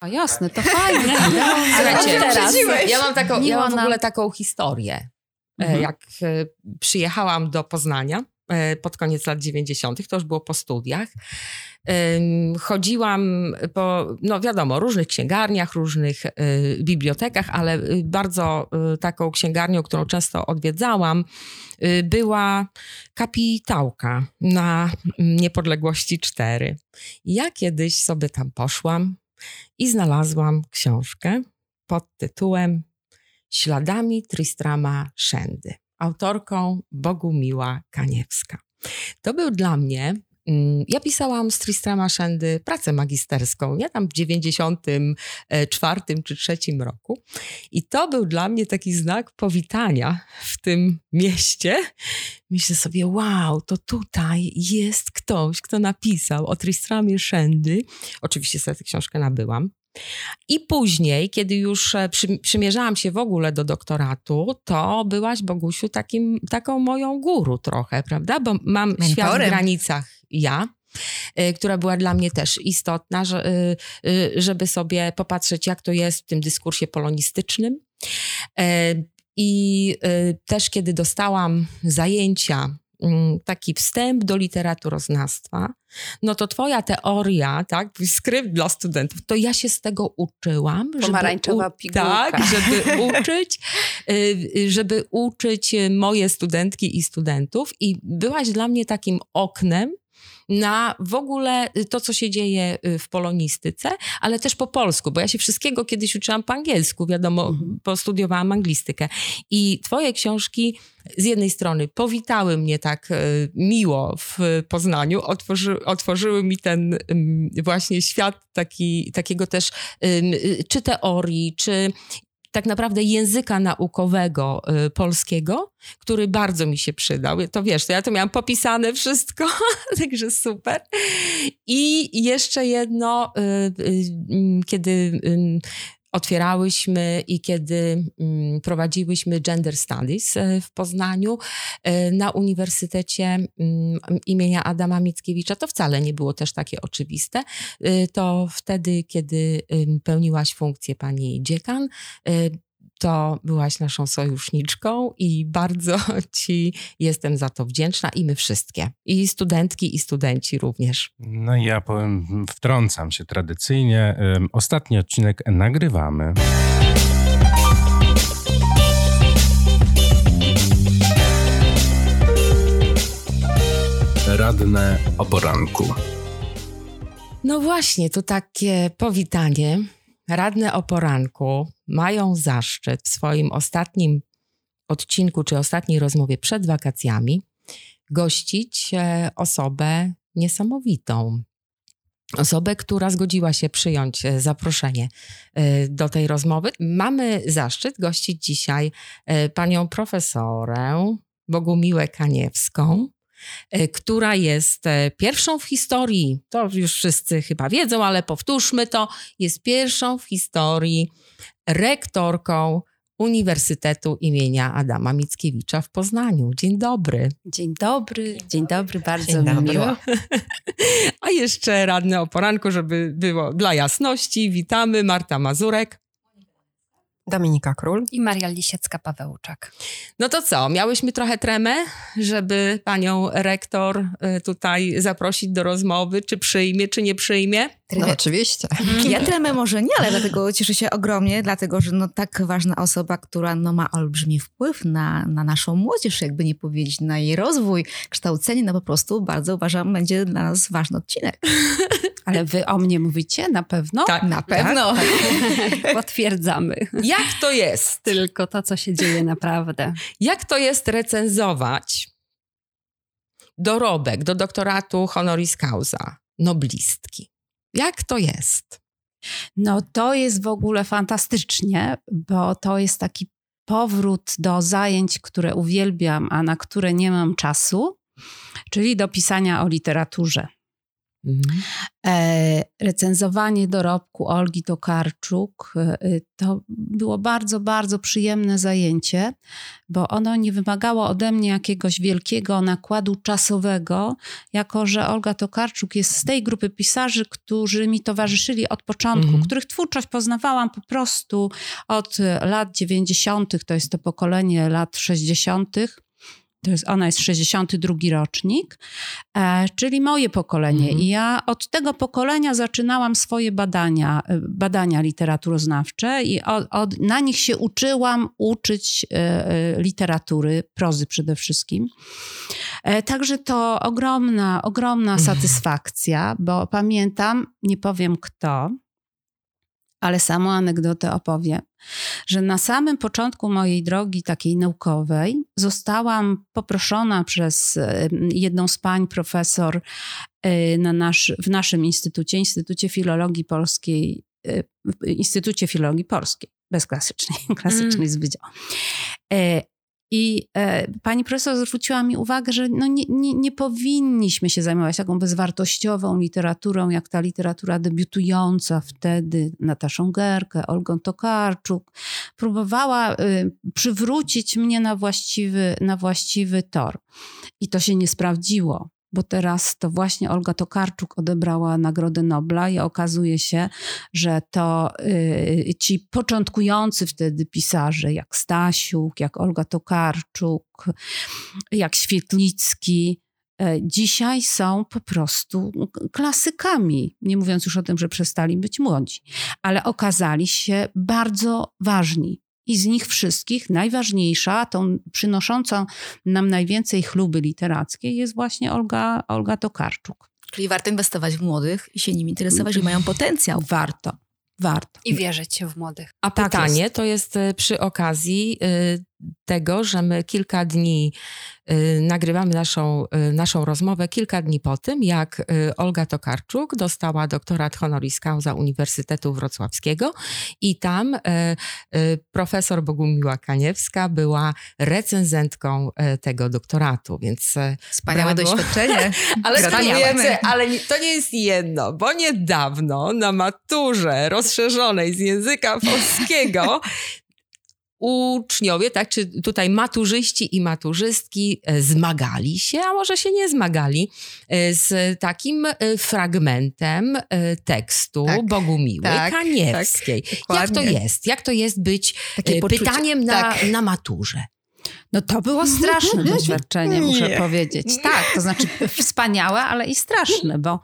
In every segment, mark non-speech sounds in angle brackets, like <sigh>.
A jasne, to fajnie. <laughs> Słuchajcie, teraz. ja mam, taką, ja mam w ogóle taką historię. E, Mhm. Jak e, przyjechałam do Poznania e, pod koniec lat 90., to już było po studiach. Chodziłam po, no wiadomo, różnych księgarniach, różnych bibliotekach, ale bardzo taką księgarnią, którą często odwiedzałam, była kapitałka na mm, Niepodległości 4. Ja kiedyś sobie tam poszłam i znalazłam książkę pod tytułem Śladami Tristrama Szendy, autorką Bogumiła Kaniewska. To był dla mnie ja pisałam z Tristrama Szendy pracę magisterską, nie tam w 94 czy 3 roku. I to był dla mnie taki znak powitania w tym mieście. Myślę sobie, wow, to tutaj jest ktoś, kto napisał o Tristramie Szendy. Oczywiście sobie tę książkę nabyłam. I później, kiedy już e, przy, przymierzałam się w ogóle do doktoratu, to byłaś, Bogusiu, takim, taką moją guru trochę, prawda? Bo mam świat w Mentorem. granicach ja, y, która była dla mnie też istotna, y, y, żeby sobie popatrzeć, jak to jest w tym dyskursie polonistycznym. E, I też kiedy dostałam zajęcia, mm, taki wstęp do literaturoznawstwa, no to twoja teoria, tak, skrypt dla studentów, to ja się z tego uczyłam. żeby Pomarańczowa u- pigułka. Tak, żeby uczyć, żeby uczyć moje studentki i studentów i byłaś dla mnie takim oknem na w ogóle y, to, co się dzieje y, w polonistyce, ale też po polsku, bo ja się wszystkiego kiedyś uczyłam po angielsku, wiadomo, Mhm. postudiowałam anglistykę. I twoje książki z jednej strony powitały mnie tak y, miło w Poznaniu, otworzy, otworzyły mi ten ym, właśnie świat taki, takiego też czy teorii, czy tak naprawdę języka naukowego y, polskiego, który bardzo mi się przydał. To wiesz, to ja to miałam popisane wszystko, <laughs> także super. I jeszcze jedno, y, y, mm, kiedy y, otwierałyśmy i kiedy mm, prowadziłyśmy Gender Studies y, w Poznaniu y, na Uniwersytecie mm, imienia Adama Mickiewicza, to wcale nie było też takie oczywiste. Y, To wtedy, kiedy pełniłaś funkcję pani dziekan, to byłaś naszą sojuszniczką i bardzo <laughs> Ci jestem za to wdzięczna i my wszystkie. I studentki, i studenci również. No i ja powiem, wtrącam się tradycyjnie. Ostatni odcinek nagrywamy. Radne o poranku. No właśnie, to takie powitanie. Radne o poranku mają zaszczyt w swoim ostatnim odcinku czy ostatniej rozmowie przed wakacjami gościć e, osobę niesamowitą. Osobę, która zgodziła się przyjąć e, zaproszenie e, do tej rozmowy. Mamy zaszczyt gościć dzisiaj panią profesorę Bogumiłę Kaniewską, która jest e, pierwszą w historii, to już wszyscy chyba wiedzą, ale powtórzmy to, jest pierwszą w historii rektorką Uniwersytetu imienia Adama Mickiewicza w Poznaniu. Dzień dobry. Dzień dobry, dzień dobry, bardzo Dzień dobry. miło. <laughs> A jeszcze radne o poranku, żeby było dla jasności. Witamy, Marta Mazurek. Dominika Król. I Maria Lisiecka-Pawełczak. No to co, miałyśmy trochę tremę, żeby panią rektor y, tutaj zaprosić do rozmowy, czy przyjmie, czy nie przyjmie? No oczywiście. Ja tremę może nie, ale dlatego cieszę się ogromnie, dlatego że no tak ważna osoba, która no ma olbrzymi wpływ na, na naszą młodzież, jakby nie powiedzieć, na jej rozwój, kształcenie, no po prostu bardzo uważam, będzie dla nas ważny odcinek. <laughs> Ale wy o mnie mówicie na pewno? Tak, Na pewno. <laughs> Potwierdzamy. Jak to jest? Tylko to, co się dzieje naprawdę. Jak to jest recenzować dorobek do doktoratu honoris causa noblistki? Jak to jest? No to jest w ogóle fantastycznie, bo to jest taki powrót do zajęć, które uwielbiam, a na które nie mam czasu, czyli do pisania o literaturze. Mhm. E, recenzowanie dorobku Olgi Tokarczuk e, to było bardzo, bardzo przyjemne zajęcie, bo ono nie wymagało ode mnie jakiegoś wielkiego nakładu czasowego, jako że Olga Tokarczuk jest z tej grupy pisarzy, którzy mi towarzyszyli od początku, Mhm. których twórczość poznawałam po prostu od lat 90., to jest to pokolenie lat 60. To jest, ona jest 62 rocznik, e, czyli moje pokolenie. Mhm. I ja od tego pokolenia zaczynałam swoje badania, e, badania literaturoznawcze i od, od, na nich się uczyłam uczyć e, e, literatury, prozy przede wszystkim. E, Także to ogromna, ogromna Mhm. satysfakcja, bo pamiętam, nie powiem kto, ale samą anegdotę opowiem, że na samym początku mojej drogi takiej naukowej zostałam poproszona przez e, jedną z pań profesor e, na nasz, w naszym instytucie, Instytucie Filologii Polskiej, e, w Instytucie Filologii Polskiej, bez klasycznej, <laughs> klasycznej Mm. z wydziału. E, I e, pani profesor zwróciła mi uwagę, że no nie, nie, nie powinniśmy się zajmować taką bezwartościową literaturą, jak ta literatura debiutująca wtedy, Nataszą Gerkę, Olgą Tokarczuk. Próbowała y, przywrócić mnie na właściwy, na właściwy tor. I to się nie sprawdziło. Bo teraz to właśnie Olga Tokarczuk odebrała Nagrodę Nobla i okazuje się, że to y, ci początkujący wtedy pisarze, jak Stasiuk, jak Olga Tokarczuk, jak Świetlicki, e, dzisiaj są po prostu klasykami. Nie mówiąc już o tym, że przestali być młodzi, ale okazali się bardzo ważni. I z nich wszystkich najważniejsza, tą przynoszącą nam najwięcej chluby literackiej jest właśnie Olga, Olga Tokarczuk. Czyli warto inwestować w młodych i się nimi interesować, że mają potencjał. Warto, warto. I wierzyć w młodych. A Tak pytanie jest. to jest y, przy okazji y, tego, że my kilka dni y, nagrywamy naszą, y, naszą rozmowę, kilka dni po tym, jak y, Olga Tokarczuk dostała doktorat honoris causa Uniwersytetu Wrocławskiego i tam y, y, profesor Bogumiła Kaniewska była recenzentką y, tego doktoratu, więc Wspaniałe Brawo. doświadczenie. <laughs> ale ale to nie jest jedno, bo niedawno na maturze rozszerzonej z języka polskiego <laughs> uczniowie, tak, czy tutaj maturzyści i maturzystki e, zmagali się, a może się nie zmagali, e, z takim e, fragmentem tekstu Tak, Bogumiły tak, Kaniewskiej. tak, Jak to jest? Jak to jest być Takie pytaniem na, tak. na maturze? No to było straszne <laughs> doświadczenie, muszę Nie. powiedzieć. Tak, to znaczy wspaniałe, ale i straszne, bo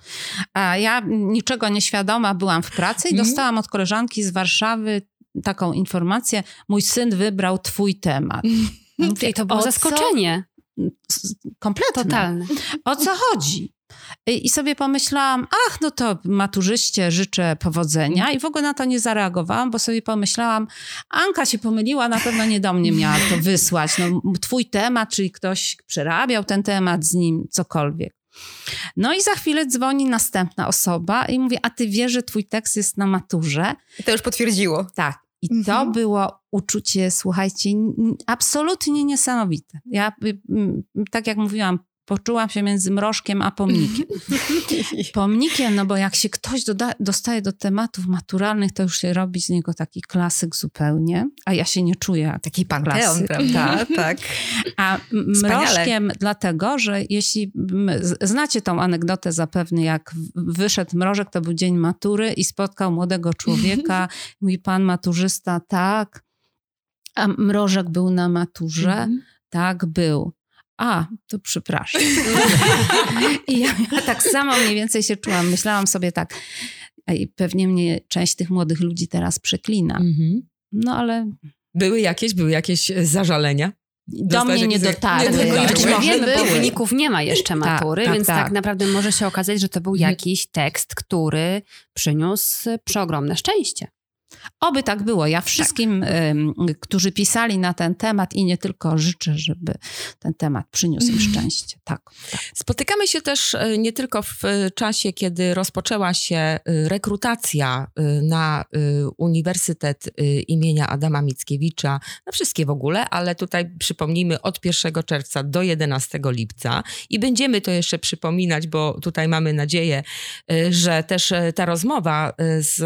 ja niczego nieświadoma byłam w pracy i Mhm. dostałam od koleżanki z Warszawy taką informację, mój syn wybrał twój temat. <laughs> I to było o co? zaskoczenie S- Kompletne. totalne. O co chodzi? I, I sobie pomyślałam, ach, no to maturzyście życzę powodzenia i w ogóle na to nie zareagowałam, bo sobie pomyślałam, Anka się pomyliła, na pewno nie do mnie miała to wysłać. No, twój temat, czyli ktoś przerabiał ten temat z nim, cokolwiek. No i za chwilę dzwoni następna osoba i mówi, a ty wiesz, że twój tekst jest na maturze? I to już potwierdziło. Tak. I to Mhm. było uczucie, słuchajcie, absolutnie niesamowite. Ja, y, tak jak mówiłam, poczułam się między mrożkiem a pomnikiem. <laughs> Pomnikiem, no bo jak się ktoś doda- dostaje do tematów maturalnych, to już się robi z niego taki klasyk zupełnie, a ja się nie czuję Taki panteon, Klasyk. prawda? <laughs> tak. a m- Wspaniale. mrożkiem dlatego, że jeśli znacie tą anegdotę zapewne, jak wyszedł mrożek, to był dzień matury i spotkał młodego człowieka. <laughs> Mówi pan maturzysta, tak. A mrożek był na maturze? Mhm. Tak, był. A, to przepraszam. <laughs> I ja, ja tak samo mniej więcej się czułam. Myślałam sobie tak, i pewnie mnie część tych młodych ludzi teraz przeklina. Mhm. No ale Były jakieś, były jakieś e, zażalenia? do mnie nie dotarły. nie dotarły. Znaczy, Były. nie wiemy, bo Były. wyników nie ma jeszcze matury, tak, więc tak. tak. naprawdę może się okazać, że to był jakiś tekst, który przyniósł przeogromne szczęście. Oby tak było. Ja wszystkim, ym, którzy pisali na ten temat i nie tylko życzę, żeby ten temat przyniósł im szczęście. Tak. tak. Spotykamy się też e, nie tylko w e, czasie, kiedy rozpoczęła się e, rekrutacja na Uniwersytet imienia Adama Mickiewicza, na wszystkie w ogóle, ale tutaj przypomnijmy od 1 czerwca do 11 lipca i będziemy to jeszcze przypominać, bo tutaj mamy nadzieję, że też ta rozmowa z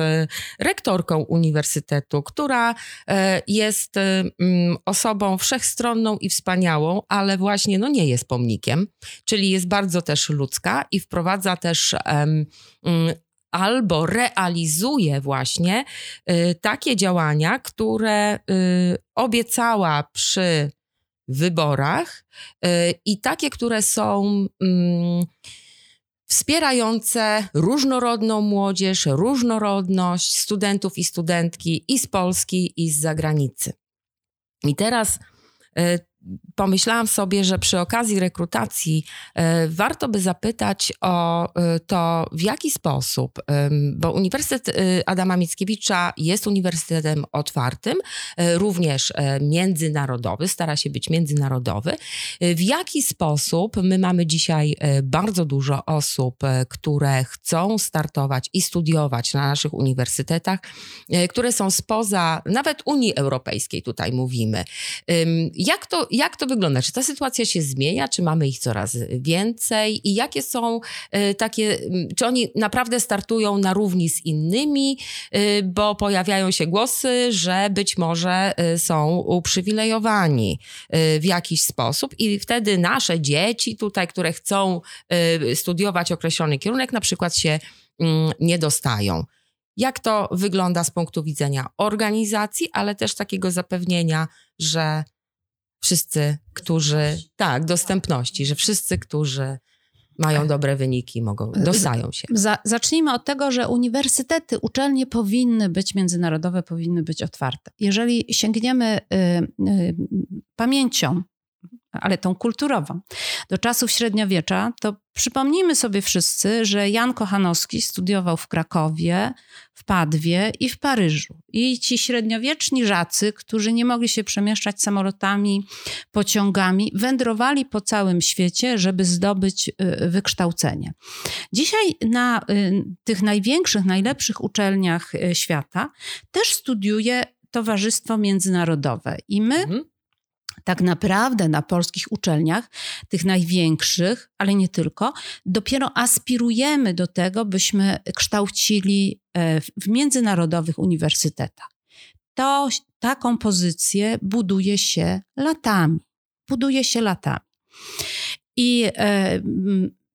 rektorką uniwersytetu, która e, jest e, mm, osobą wszechstronną i wspaniałą, ale właśnie no, nie jest pomnikiem, czyli jest bardzo też ludzka i wprowadza też um, albo realizuje właśnie y, takie działania, które y, obiecała przy wyborach y, i takie, które są. Mm, wspierające różnorodną młodzież, różnorodność studentów i studentki i z Polski, i z zagranicy. I teraz y, pomyślałam sobie, że przy okazji rekrutacji e, warto by zapytać o e, to, w jaki sposób, bo Uniwersytet e, Adama Mickiewicza jest uniwersytetem otwartym, również międzynarodowy, stara się być międzynarodowy. W jaki sposób my mamy dzisiaj bardzo dużo osób, które chcą startować i studiować na naszych uniwersytetach, które są spoza nawet Unii Europejskiej, tutaj mówimy. Jak to, jak to wygląda? Czy ta sytuacja się zmienia? Czy mamy ich coraz więcej? I jakie są y, takie, czy oni naprawdę startują na równi z innymi? Y, bo pojawiają się głosy, że być może y, są uprzywilejowani w jakiś sposób i wtedy nasze dzieci tutaj, które chcą studiować określony kierunek, na przykład się mm, nie dostają. Jak to wygląda z punktu widzenia organizacji, ale też takiego zapewnienia, że wszyscy, którzy, tak, dostępności, że wszyscy, którzy mają dobre wyniki, mogą, dostają się. Za, zacznijmy od tego, że uniwersytety, uczelnie powinny być międzynarodowe, powinny być otwarte. Jeżeli sięgniemy y, y, pamięcią ale tą kulturową. Do czasów średniowiecza, to przypomnijmy sobie wszyscy, że Jan Kochanowski studiował w Krakowie, w Padwie i w Paryżu. I ci średniowieczni żacy, którzy nie mogli się przemieszczać samolotami, pociągami, wędrowali po całym świecie, żeby zdobyć y, wykształcenie. Dzisiaj na y, tych największych, najlepszych uczelniach y, świata też studiuje Towarzystwo Międzynarodowe. I my mhm tak naprawdę na polskich uczelniach, tych największych, ale nie tylko, dopiero aspirujemy do tego, byśmy kształcili e, w międzynarodowych uniwersytetach. To, ta kompozycję buduje się latami. Buduje się latami. I e,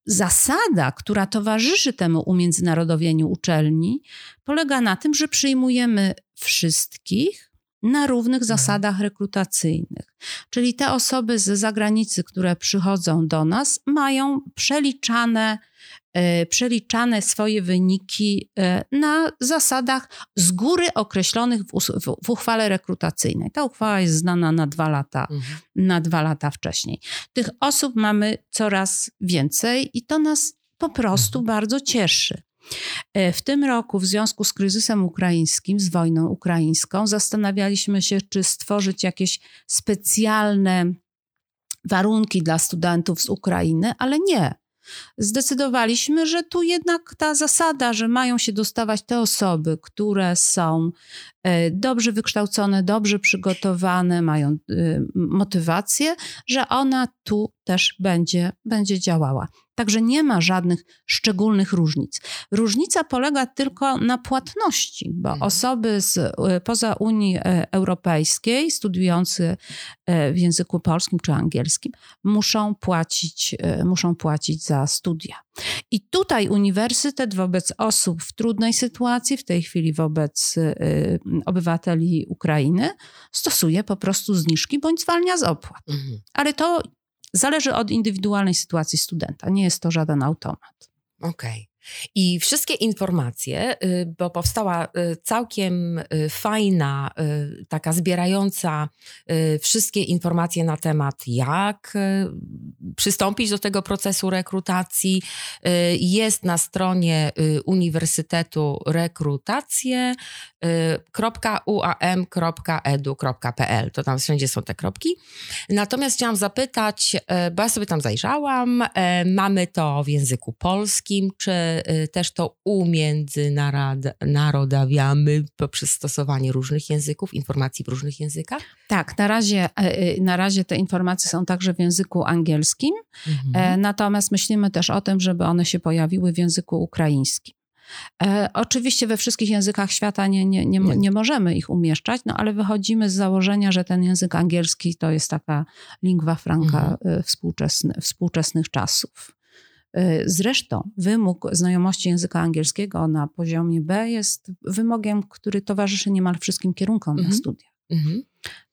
zasada, która towarzyszy temu umiędzynarodowieniu uczelni, polega na tym, że przyjmujemy wszystkich, na równych mhm. zasadach rekrutacyjnych. Czyli te osoby z zagranicy, które przychodzą do nas, mają przeliczane, e, przeliczane swoje wyniki e, na zasadach z góry określonych w, w, w, uchwale rekrutacyjnej. Ta uchwała jest znana na dwa lata, mhm. na dwa lata wcześniej. Tych osób mamy coraz więcej i to nas po prostu mhm. bardzo cieszy. E, w tym roku, w związku z kryzysem ukraińskim, z wojną ukraińską, zastanawialiśmy się, czy stworzyć jakieś specjalne warunki dla studentów z Ukrainy, ale nie. Zdecydowaliśmy, że tu jednak ta zasada, że mają się dostawać te osoby, które są e, dobrze wykształcone, dobrze przygotowane, mają e, motywację, że ona tu też będzie, będzie działała. Także nie ma żadnych szczególnych różnic. Różnica polega tylko na płatności, bo mhm. osoby z, e, poza Unii e, Europejskiej, studiujący e, w języku polskim czy angielskim, muszą płacić, muszą płacić za studia. I tutaj uniwersytet wobec osób w trudnej sytuacji, w tej chwili wobec obywateli Ukrainy, stosuje po prostu zniżki bądź zwalnia z opłat. Mhm. Ale to Zależy od indywidualnej sytuacji studenta. Nie jest to żaden automat. Okej. Okay. I wszystkie informacje, y, bo powstała y, całkiem y, fajna, taka zbierająca wszystkie informacje na temat, jak przystąpić do tego procesu rekrutacji. Jest na stronie Uniwersytetu rekrutacje uam.edu.pl. To tam wszędzie są te kropki. Natomiast chciałam zapytać, bo ja sobie tam zajrzałam, mamy to w języku polskim, czy Y, też to umiędzynarodawiamy poprzez stosowanie różnych języków, informacji w różnych językach? Tak, na razie, na razie te informacje są także w języku angielskim, mhm. E, natomiast myślimy też o tym, żeby one się pojawiły w języku ukraińskim. E, oczywiście we wszystkich językach świata nie, nie, nie, nie, możemy ich umieszczać, no ale wychodzimy z założenia, że ten język angielski to jest taka lingua franca mhm. współczesny, współczesnych czasów. Zresztą wymóg znajomości języka angielskiego na poziomie B jest wymogiem, który towarzyszy niemal wszystkim kierunkom -hmm. na studia. Mm -hmm.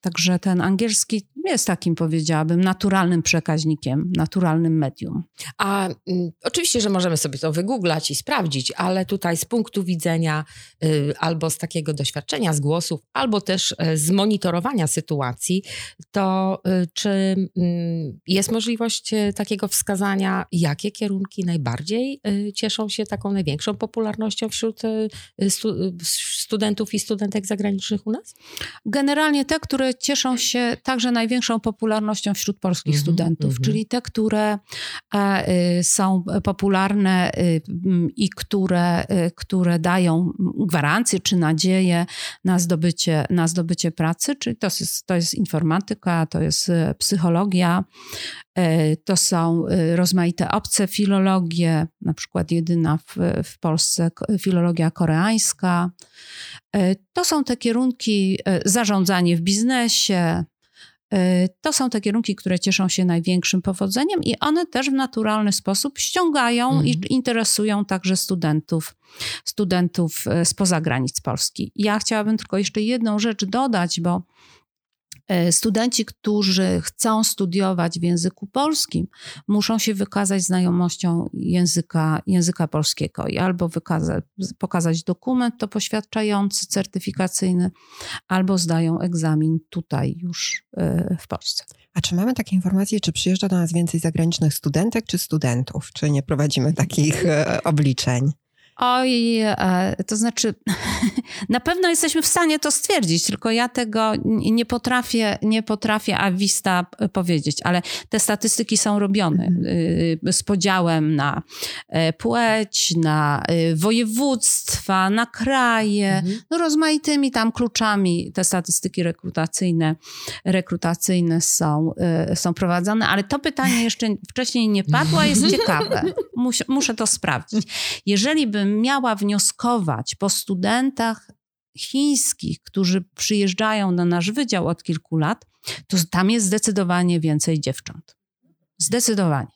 Także ten angielski jest takim, powiedziałabym, naturalnym przekaźnikiem, naturalnym medium. A y, oczywiście, że możemy sobie to wygooglać i sprawdzić, ale tutaj z punktu widzenia y, albo z takiego doświadczenia, z głosów, albo też y, z monitorowania sytuacji, to y, czy y, jest możliwość y, takiego wskazania, jakie kierunki najbardziej cieszą się taką największą popularnością wśród stu, studentów i studentek zagranicznych u nas? Generalnie te, które cieszą się także największą popularnością wśród polskich mm -hmm, studentów, mm -hmm. czyli te, które e, y, są popularne y, i które, y, które dają gwarancję czy nadzieję na zdobycie, na zdobycie pracy, czyli to jest, to jest informatyka, to jest psychologia, to są rozmaite obce filologie, na przykład jedyna w, w Polsce filologia koreańska. To są te kierunki zarządzanie w biznesie, Y, to są te kierunki, które cieszą się największym powodzeniem i one też w naturalny sposób ściągają mhm. i interesują także studentów, studentów y, spoza granic Polski. Ja chciałabym tylko jeszcze jedną rzecz dodać, bo studenci, którzy chcą studiować w języku polskim, muszą się wykazać znajomością języka, języka polskiego i albo pokazać dokument to poświadczający, certyfikacyjny, albo zdają egzamin tutaj już e, w Polsce. A czy mamy takie informacje, czy przyjeżdża do nas więcej zagranicznych studentek czy studentów? Czy nie prowadzimy takich e, obliczeń? Oj, e, to znaczy, <laughs> na pewno jesteśmy w stanie to stwierdzić, tylko ja tego nie potrafię, nie potrafię awista powiedzieć, ale te statystyki są robione mhm. y, z podziałem na e, płeć, na y, województwa, na kraje, mhm. no rozmaitymi tam kluczami te statystyki rekrutacyjne, rekrutacyjne są, y, są prowadzone, ale to pytanie jeszcze wcześniej nie padło, jest <laughs> ciekawe. Muszę, muszę to sprawdzić. Jeżeli bym miała wnioskować po studentach chińskich, którzy przyjeżdżają na nasz wydział od kilku lat, to tam jest zdecydowanie więcej dziewcząt. Zdecydowanie.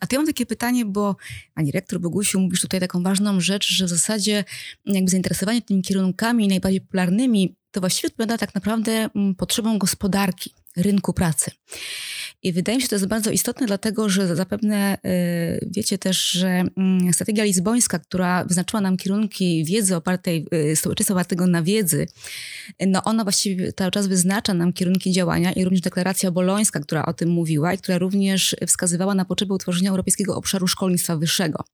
A ja mam takie pytanie, bo pani rektor Bogusiu, mówisz tutaj taką ważną rzecz, że w zasadzie jakby zainteresowanie tymi kierunkami najbardziej popularnymi to właściwie odpowiada tak naprawdę mm, potrzebom gospodarki, rynku pracy. I wydaje mi się, że to jest bardzo istotne, dlatego że zapewne y, wiecie też, że y, strategia lizbońska, która wyznaczyła nam kierunki wiedzy opartej, y, społeczeństwa opartego na wiedzy, no ona właściwie cały czas wyznacza nam kierunki działania i również deklaracja bolońska, która o tym mówiła i która również wskazywała na potrzebę utworzenia Europejskiego Obszaru Szkolnictwa Wyższego.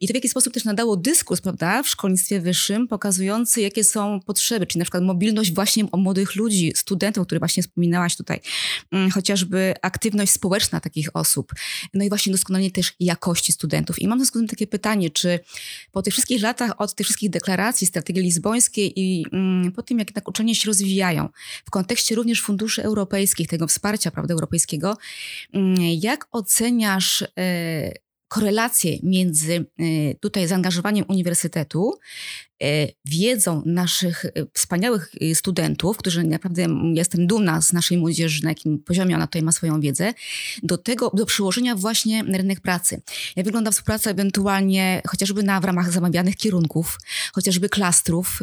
I to w jakiś sposób też nadało dyskurs, prawda, w szkolnictwie wyższym, pokazujący, jakie są potrzeby, czyli na przykład mobilność właśnie młodych ludzi, studentów, o których właśnie wspominałaś tutaj, mm, chociażby aktywność społeczna takich osób, no i właśnie doskonalenie też jakości studentów. I mam w związku z tym takie pytanie, czy po tych wszystkich latach od tych wszystkich deklaracji, strategii lizbońskiej i mm, po tym, jak jednak uczelnie się rozwijają, w kontekście również funduszy europejskich, tego wsparcia prawda, europejskiego, mm, jak oceniasz e, korelację między y, tutaj zaangażowaniem uniwersytetu wiedzą naszych e, wspaniałych e, studentów, którzy naprawdę jestem dumna z naszej młodzieży, na jakim poziomie ona tutaj ma swoją wiedzę, do tego, do przyłożenia właśnie na rynek pracy. Jak wygląda współpraca ewentualnie chociażby na w ramach zamawianych kierunków, chociażby klastrów,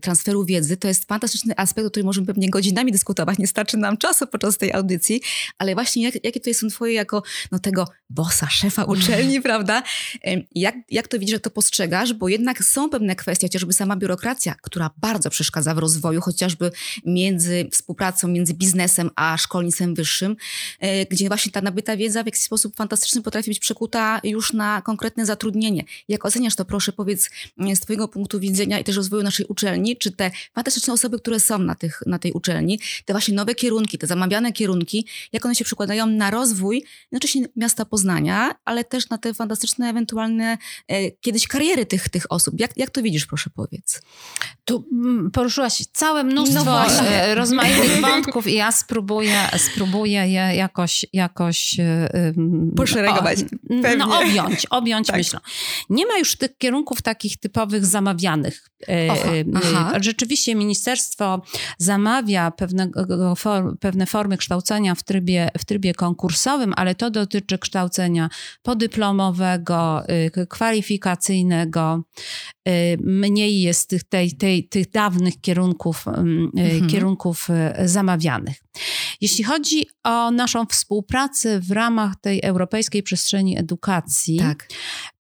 transferu wiedzy, to jest fantastyczny aspekt, o którym możemy pewnie godzinami dyskutować, nie starczy nam czasu podczas tej audycji, ale właśnie jak, jakie tutaj są twoje jako no, tego bossa, szefa uczelni, <laughs> prawda? Jak, jak to widzisz, jak to postrzegasz? Bo jednak są pewne kwestie, chociażby sama biurokracja, która bardzo przeszkadza w rozwoju, chociażby między współpracą między biznesem a szkolnictwem wyższym, e, gdzie właśnie ta nabyta wiedza w jakiś sposób fantastyczny potrafi być przekuta już na konkretne zatrudnienie. Jak oceniasz to, proszę powiedz z twojego punktu widzenia i też rozwoju naszej uczelni, czy te fantastyczne osoby, które są na, tych, na tej uczelni, te właśnie nowe kierunki, te zamawiane kierunki, jak one się przekładają na rozwój, znaczy się miasta Poznania, ale też na te fantastyczne ewentualne e, kiedyś kariery tych, tych osób. Jak, jak to widzisz, proszę powiedz? Tu mm, poruszyłaś całe mnóstwo no e, rozmaitych wątków i ja spróbuję, spróbuję je jakoś, jakoś poszeregować. O, no, objąć, objąć tak. myślą. Nie ma już tych kierunków takich typowych zamawianych. E, aha, Rzeczywiście ministerstwo zamawia pewnego, pewne formy kształcenia w trybie, w trybie konkursowym, ale to dotyczy kształcenia podyplomowego, kwalifikacyjnego. Mniej jest tych, tej, tej, tych dawnych kierunków, y, mhm. kierunków zamawianych. Jeśli chodzi o naszą współpracę w ramach tej europejskiej przestrzeni edukacji, tak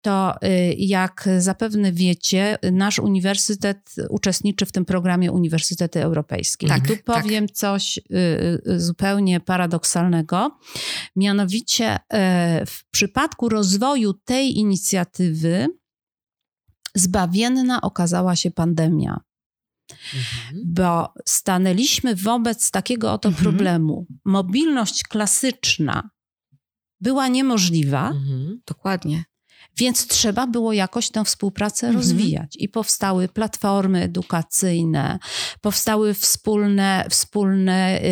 to jak zapewne wiecie, nasz uniwersytet uczestniczy w tym programie Uniwersytety Europejskie. Tak, I tu tak. powiem tak. coś zupełnie paradoksalnego. Mianowicie w przypadku rozwoju tej inicjatywy zbawienna okazała się pandemia. Mhm. Bo stanęliśmy wobec takiego oto mhm. problemu. Mobilność klasyczna była niemożliwa. Mhm. Dokładnie. Więc trzeba było jakoś tę współpracę mhm. rozwijać. I powstały platformy edukacyjne, powstały wspólne, wspólne y,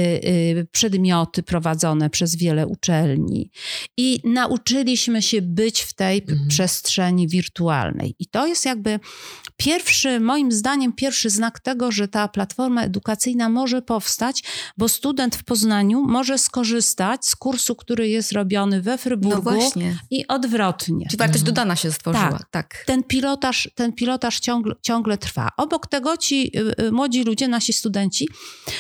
y, przedmioty prowadzone przez wiele uczelni. I nauczyliśmy się być w tej mhm. przestrzeni wirtualnej. I to jest jakby pierwszy, moim zdaniem, pierwszy znak tego, że ta platforma edukacyjna może powstać, bo student w Poznaniu może skorzystać z kursu, który jest robiony we Fryburgu no i odwrotnie. Czy dodana się stworzyła. Tak. tak. Ten pilotaż, ten pilotaż ciągle, ciągle trwa. Obok tego ci y, y, młodzi ludzie, nasi studenci,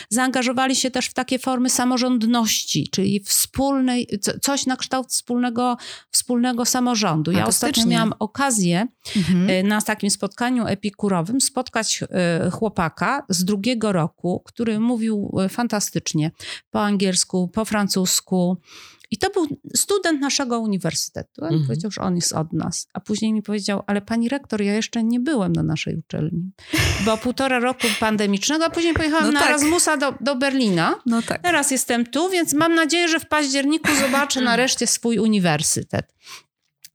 zaangażowali się też w takie formy samorządności, czyli wspólnej, coś na kształt wspólnego, wspólnego samorządu. Ja ostatnio miałam okazję mhm. Y, na takim spotkaniu epikurowym spotkać chłopaka z drugiego roku, który mówił fantastycznie po angielsku, po francusku, i to był student naszego uniwersytetu. On mhm. powiedział, że on jest od nas. A później mi powiedział, ale pani rektor, ja jeszcze nie byłem na naszej uczelni. Bo półtora roku pandemicznego, a później pojechałam no na tak. Erasmusa do, do Berlina. No tak. Teraz jestem tu, więc mam nadzieję, że w październiku zobaczę nareszcie swój uniwersytet.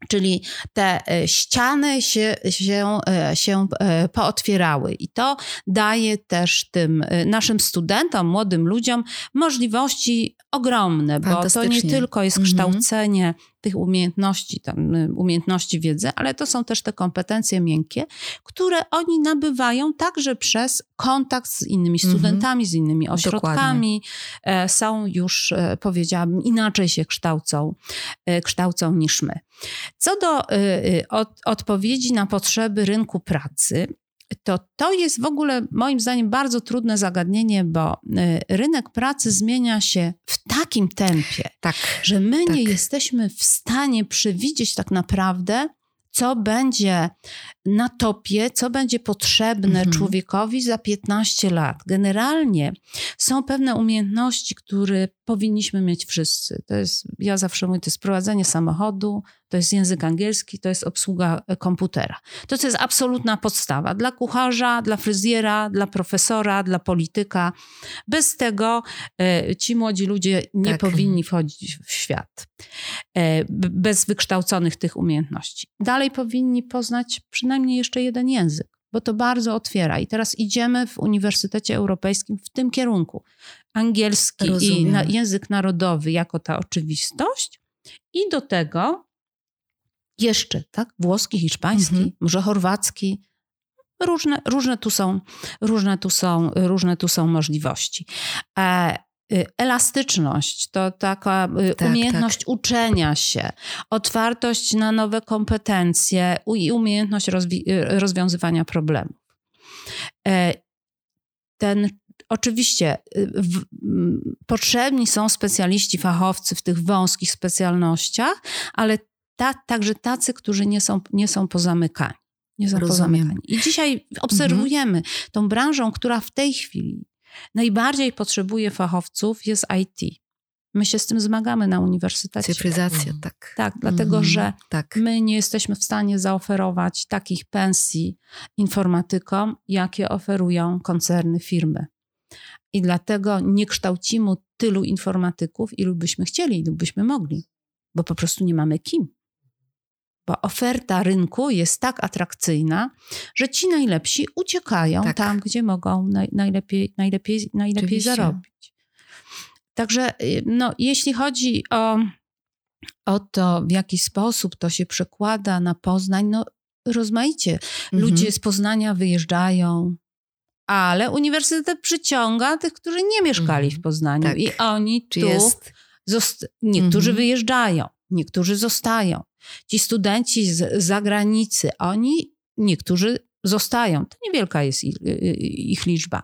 Czyli te e, ściany się, się, e, się e, pootwierały, i to daje też tym naszym studentom, młodym ludziom możliwości ogromne, bo to nie tylko jest mhm. kształcenie tych umiejętności, tam, y, umiejętności wiedzy, ale to są też te kompetencje miękkie, które oni nabywają także przez kontakt z innymi mhm. studentami, z innymi ośrodkami. Dokładnie. Są już, powiedziałabym, inaczej się kształcą, kształcą niż my. Co do y, y, od, odpowiedzi na potrzeby rynku pracy, to to jest w ogóle moim zdaniem bardzo trudne zagadnienie, bo y, rynek pracy zmienia się w takim tempie, tak, że my tak. nie jesteśmy w stanie przewidzieć tak naprawdę, co będzie na topie, co będzie potrzebne mhm. człowiekowi za 15 lat. Generalnie są pewne umiejętności, które powinniśmy mieć wszyscy. To jest, ja zawsze mówię, to jest prowadzenie samochodu, to jest język angielski, to jest obsługa e, komputera. To, to jest absolutna podstawa dla kucharza, dla fryzjera, dla profesora, dla polityka. Bez tego e, ci młodzi ludzie nie tak. powinni wchodzić w świat. E, bez wykształconych tych umiejętności. Dalej powinni poznać przynajmniej jeszcze jeden język bo to bardzo otwiera. I teraz idziemy w Uniwersytecie Europejskim w tym kierunku. Angielski Rozumiem. i na, język narodowy jako ta oczywistość, i do tego jeszcze, tak? Włoski, hiszpański, mhm. może chorwacki, Różne, różne, tu są, różne, tu są, różne tu są możliwości. E, y, elastyczność to taka y, Tak, umiejętność uczenia się, otwartość na nowe kompetencje i umiejętność y, rozwiązywania problemów. E, Ten Oczywiście w, m, potrzebni są specjaliści, fachowcy w tych wąskich specjalnościach, ale ta, także tacy, którzy nie są, nie są pozamykani. Nie są Rozumiem. pozamykani. I dzisiaj obserwujemy tą branżą, która w tej chwili najbardziej potrzebuje fachowców, jest IT. My się z tym zmagamy na uniwersytecie. Cyfryzacja, Mhm. tak. Tak, dlatego Mhm, że Tak. my nie jesteśmy w stanie zaoferować takich pensji informatykom, jakie oferują koncerny, firmy. I dlatego nie kształcimy tylu informatyków, ilu byśmy chcieli, ilu byśmy mogli, bo po prostu nie mamy kim. Bo oferta rynku jest tak atrakcyjna, że ci najlepsi uciekają Tak. tam, gdzie mogą naj, najlepiej, najlepiej, najlepiej Oczywiście. zarobić. Także y, no, jeśli chodzi o, o to, w jaki sposób to się przekłada na Poznań, no rozmaicie. Mhm. Ludzie z Poznania wyjeżdżają, ale uniwersytet przyciąga tych, którzy nie mieszkali Mhm. w Poznaniu Tak. i oni tu jest? zost- niektórzy Mhm. wyjeżdżają, niektórzy zostają. Ci studenci z zagranicy, oni, niektórzy zostają. To niewielka jest ich, ich liczba,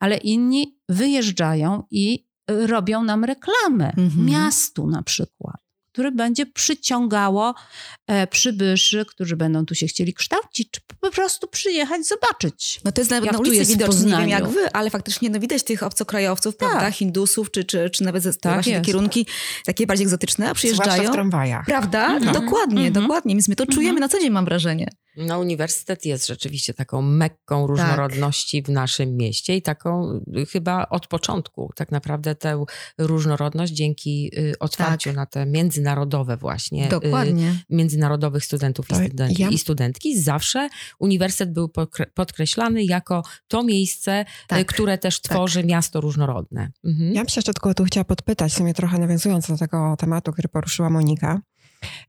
ale inni wyjeżdżają i robią nam reklamę Mhm. miastu na przykład, które będzie przyciągało e, przybyszy, którzy będą tu się chcieli kształcić, czy po prostu przyjechać, zobaczyć. No to jest nawet Jak na tu ulicy widoczne, nie wiem jak wy, ale faktycznie no widać tych obcokrajowców, prawda, Hindusów, czy, czy, czy nawet ze, Tak właśnie te kierunki takie bardziej egzotyczne, a Zwłaszcza przyjeżdżają. w tramwajach. Prawda? Mhm. Dokładnie, Mhm. dokładnie. Więc my to czujemy na co dzień, mam wrażenie. No, uniwersytet jest rzeczywiście taką mekką różnorodności w naszym mieście i taką y, chyba od początku tak naprawdę tę różnorodność dzięki y, otwarciu Tak. na te międzynarodowe właśnie, y, Dokładnie. międzynarodowych studentów i, studenci, ja- i studentki. Zawsze uniwersytet był podkreślany jako to miejsce, y, Tak. które też tworzy miasto różnorodne. Mhm. Ja bym się jeszcze tylko tu chciała podpytać, w sumie trochę nawiązując do tego tematu, który poruszyła Monika.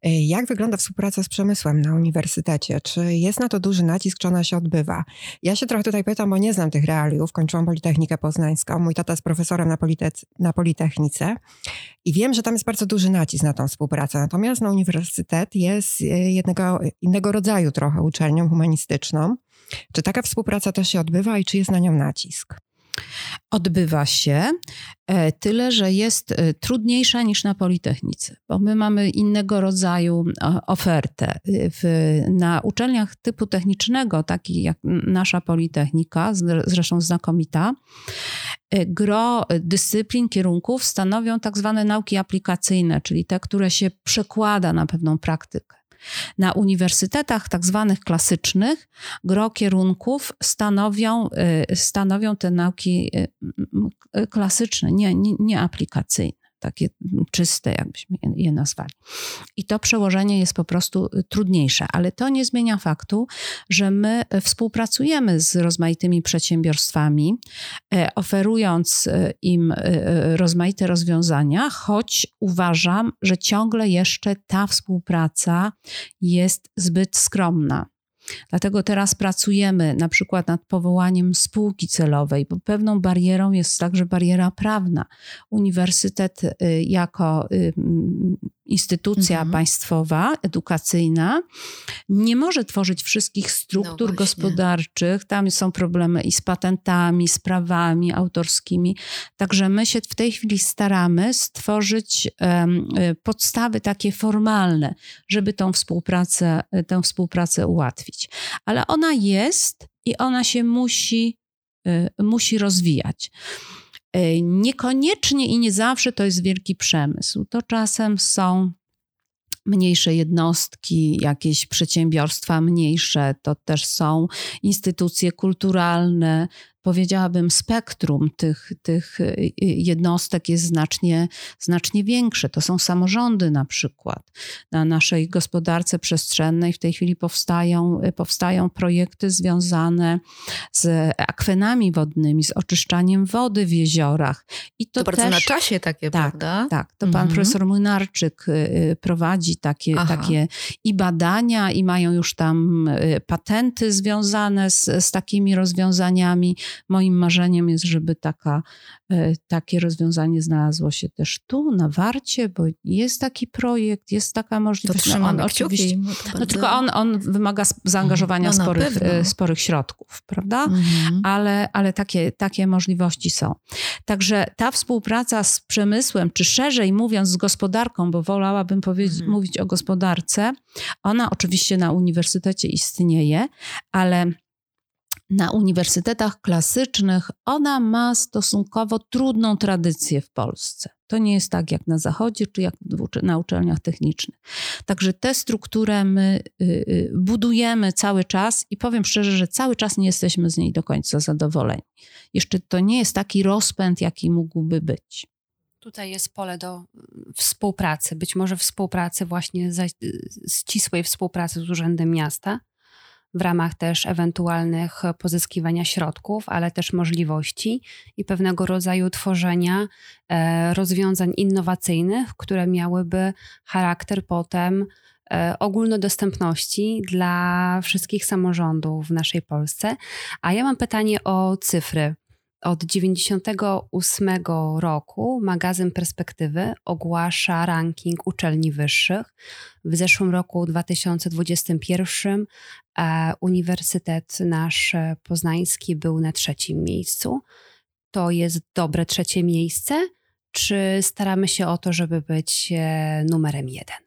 E, Jak wygląda współpraca z przemysłem na uniwersytecie? Czy jest na to duży nacisk, czy ona się odbywa? Ja się trochę tutaj pytam, bo nie znam tych realiów. Kończyłam Politechnikę Poznańską. Mój tata jest profesorem na, Polite- na Politechnice i wiem, że tam jest bardzo duży nacisk na tą współpracę. Natomiast no, uniwersytet jest e, jednego, innego rodzaju trochę uczelnią humanistyczną. Czy taka współpraca też się odbywa i czy jest na nią nacisk? Odbywa się, e, tyle że jest e, trudniejsza niż na Politechnice, bo my mamy innego rodzaju e, ofertę. W, na uczelniach typu technicznego, takich jak nasza Politechnika, zre- zresztą znakomita, gro dyscyplin, kierunków stanowią tak zwane nauki aplikacyjne, czyli te, które się przekłada na pewną praktykę. Na uniwersytetach tak zwanych klasycznych gro kierunków stanowią, y, stanowią te nauki y, klasyczne, nie, nie, nie aplikacyjne, takie czyste, jakbyśmy je- nazwali. I to przełożenie jest po prostu y, trudniejsze, ale to nie zmienia faktu, że my y, współpracujemy z rozmaitymi przedsiębiorstwami, y, oferując y, im rozmaite rozwiązania, choć uważam, że ciągle jeszcze ta współpraca jest zbyt skromna. Dlatego teraz pracujemy na przykład nad powołaniem spółki celowej, bo pewną barierą jest także bariera prawna. Uniwersytet y, jako y, instytucja Mhm. państwowa, edukacyjna, nie może tworzyć wszystkich struktur właśnie. gospodarczych. Tam są problemy i z patentami, z prawami autorskimi. Także my się w tej chwili staramy stworzyć y, podstawy takie formalne, żeby tą współpracę, y, tę współpracę ułatwić. Ale ona jest i ona się musi, y, musi rozwijać. Y, Niekoniecznie i nie zawsze to jest wielki przemysł. To czasem są mniejsze jednostki, jakieś przedsiębiorstwa mniejsze, to też są instytucje kulturalne, powiedziałabym, spektrum tych, tych y, jednostek jest znacznie, znacznie większe. To są samorządy na przykład. Na naszej gospodarce przestrzennej w tej chwili powstają, powstają projekty związane z akwenami wodnymi, z oczyszczaniem wody w jeziorach. I to, to bardzo też, na czasie takie, tak, prawda? Tak, to pan mhm. profesor Młynarczyk prowadzi takie, takie i badania, i mają już tam patenty związane z, z takimi rozwiązaniami. Moim marzeniem jest, żeby taka, e, takie rozwiązanie znalazło się też tu, na Warcie, bo jest taki projekt, jest taka możliwość. To no on oczywiście. No, no tylko on, on wymaga zaangażowania no, sporych, e, sporych środków, prawda? Mhm. Ale, ale takie, takie możliwości są. Także ta współpraca z przemysłem, czy szerzej mówiąc z gospodarką, bo wolałabym powiedzieć, mhm. mówić o gospodarce, ona oczywiście na uniwersytecie istnieje, ale na uniwersytetach klasycznych ona ma stosunkowo trudną tradycję w Polsce. To nie jest tak jak na Zachodzie, czy jak na uczelniach technicznych. Także tę strukturę my y, y, budujemy cały czas i powiem szczerze, że cały czas nie jesteśmy z niej do końca zadowoleni. Jeszcze to nie jest taki rozpęd, jaki mógłby być. Tutaj jest pole do współpracy, być może współpracy właśnie, ścisłej współpracy z Urzędem Miasta, w ramach też ewentualnych pozyskiwania środków, ale też możliwości i pewnego rodzaju tworzenia e, rozwiązań innowacyjnych, które miałyby charakter potem e, ogólnodostępności dla wszystkich samorządów w naszej Polsce. A ja mam pytanie o cyfry. Od 1998 roku magazyn Perspektywy ogłasza ranking uczelni wyższych. W zeszłym roku 2021 e, Uniwersytet nasz poznański był na trzecim miejscu. To jest dobre trzecie miejsce, czy staramy się o to, żeby być e, numerem jeden?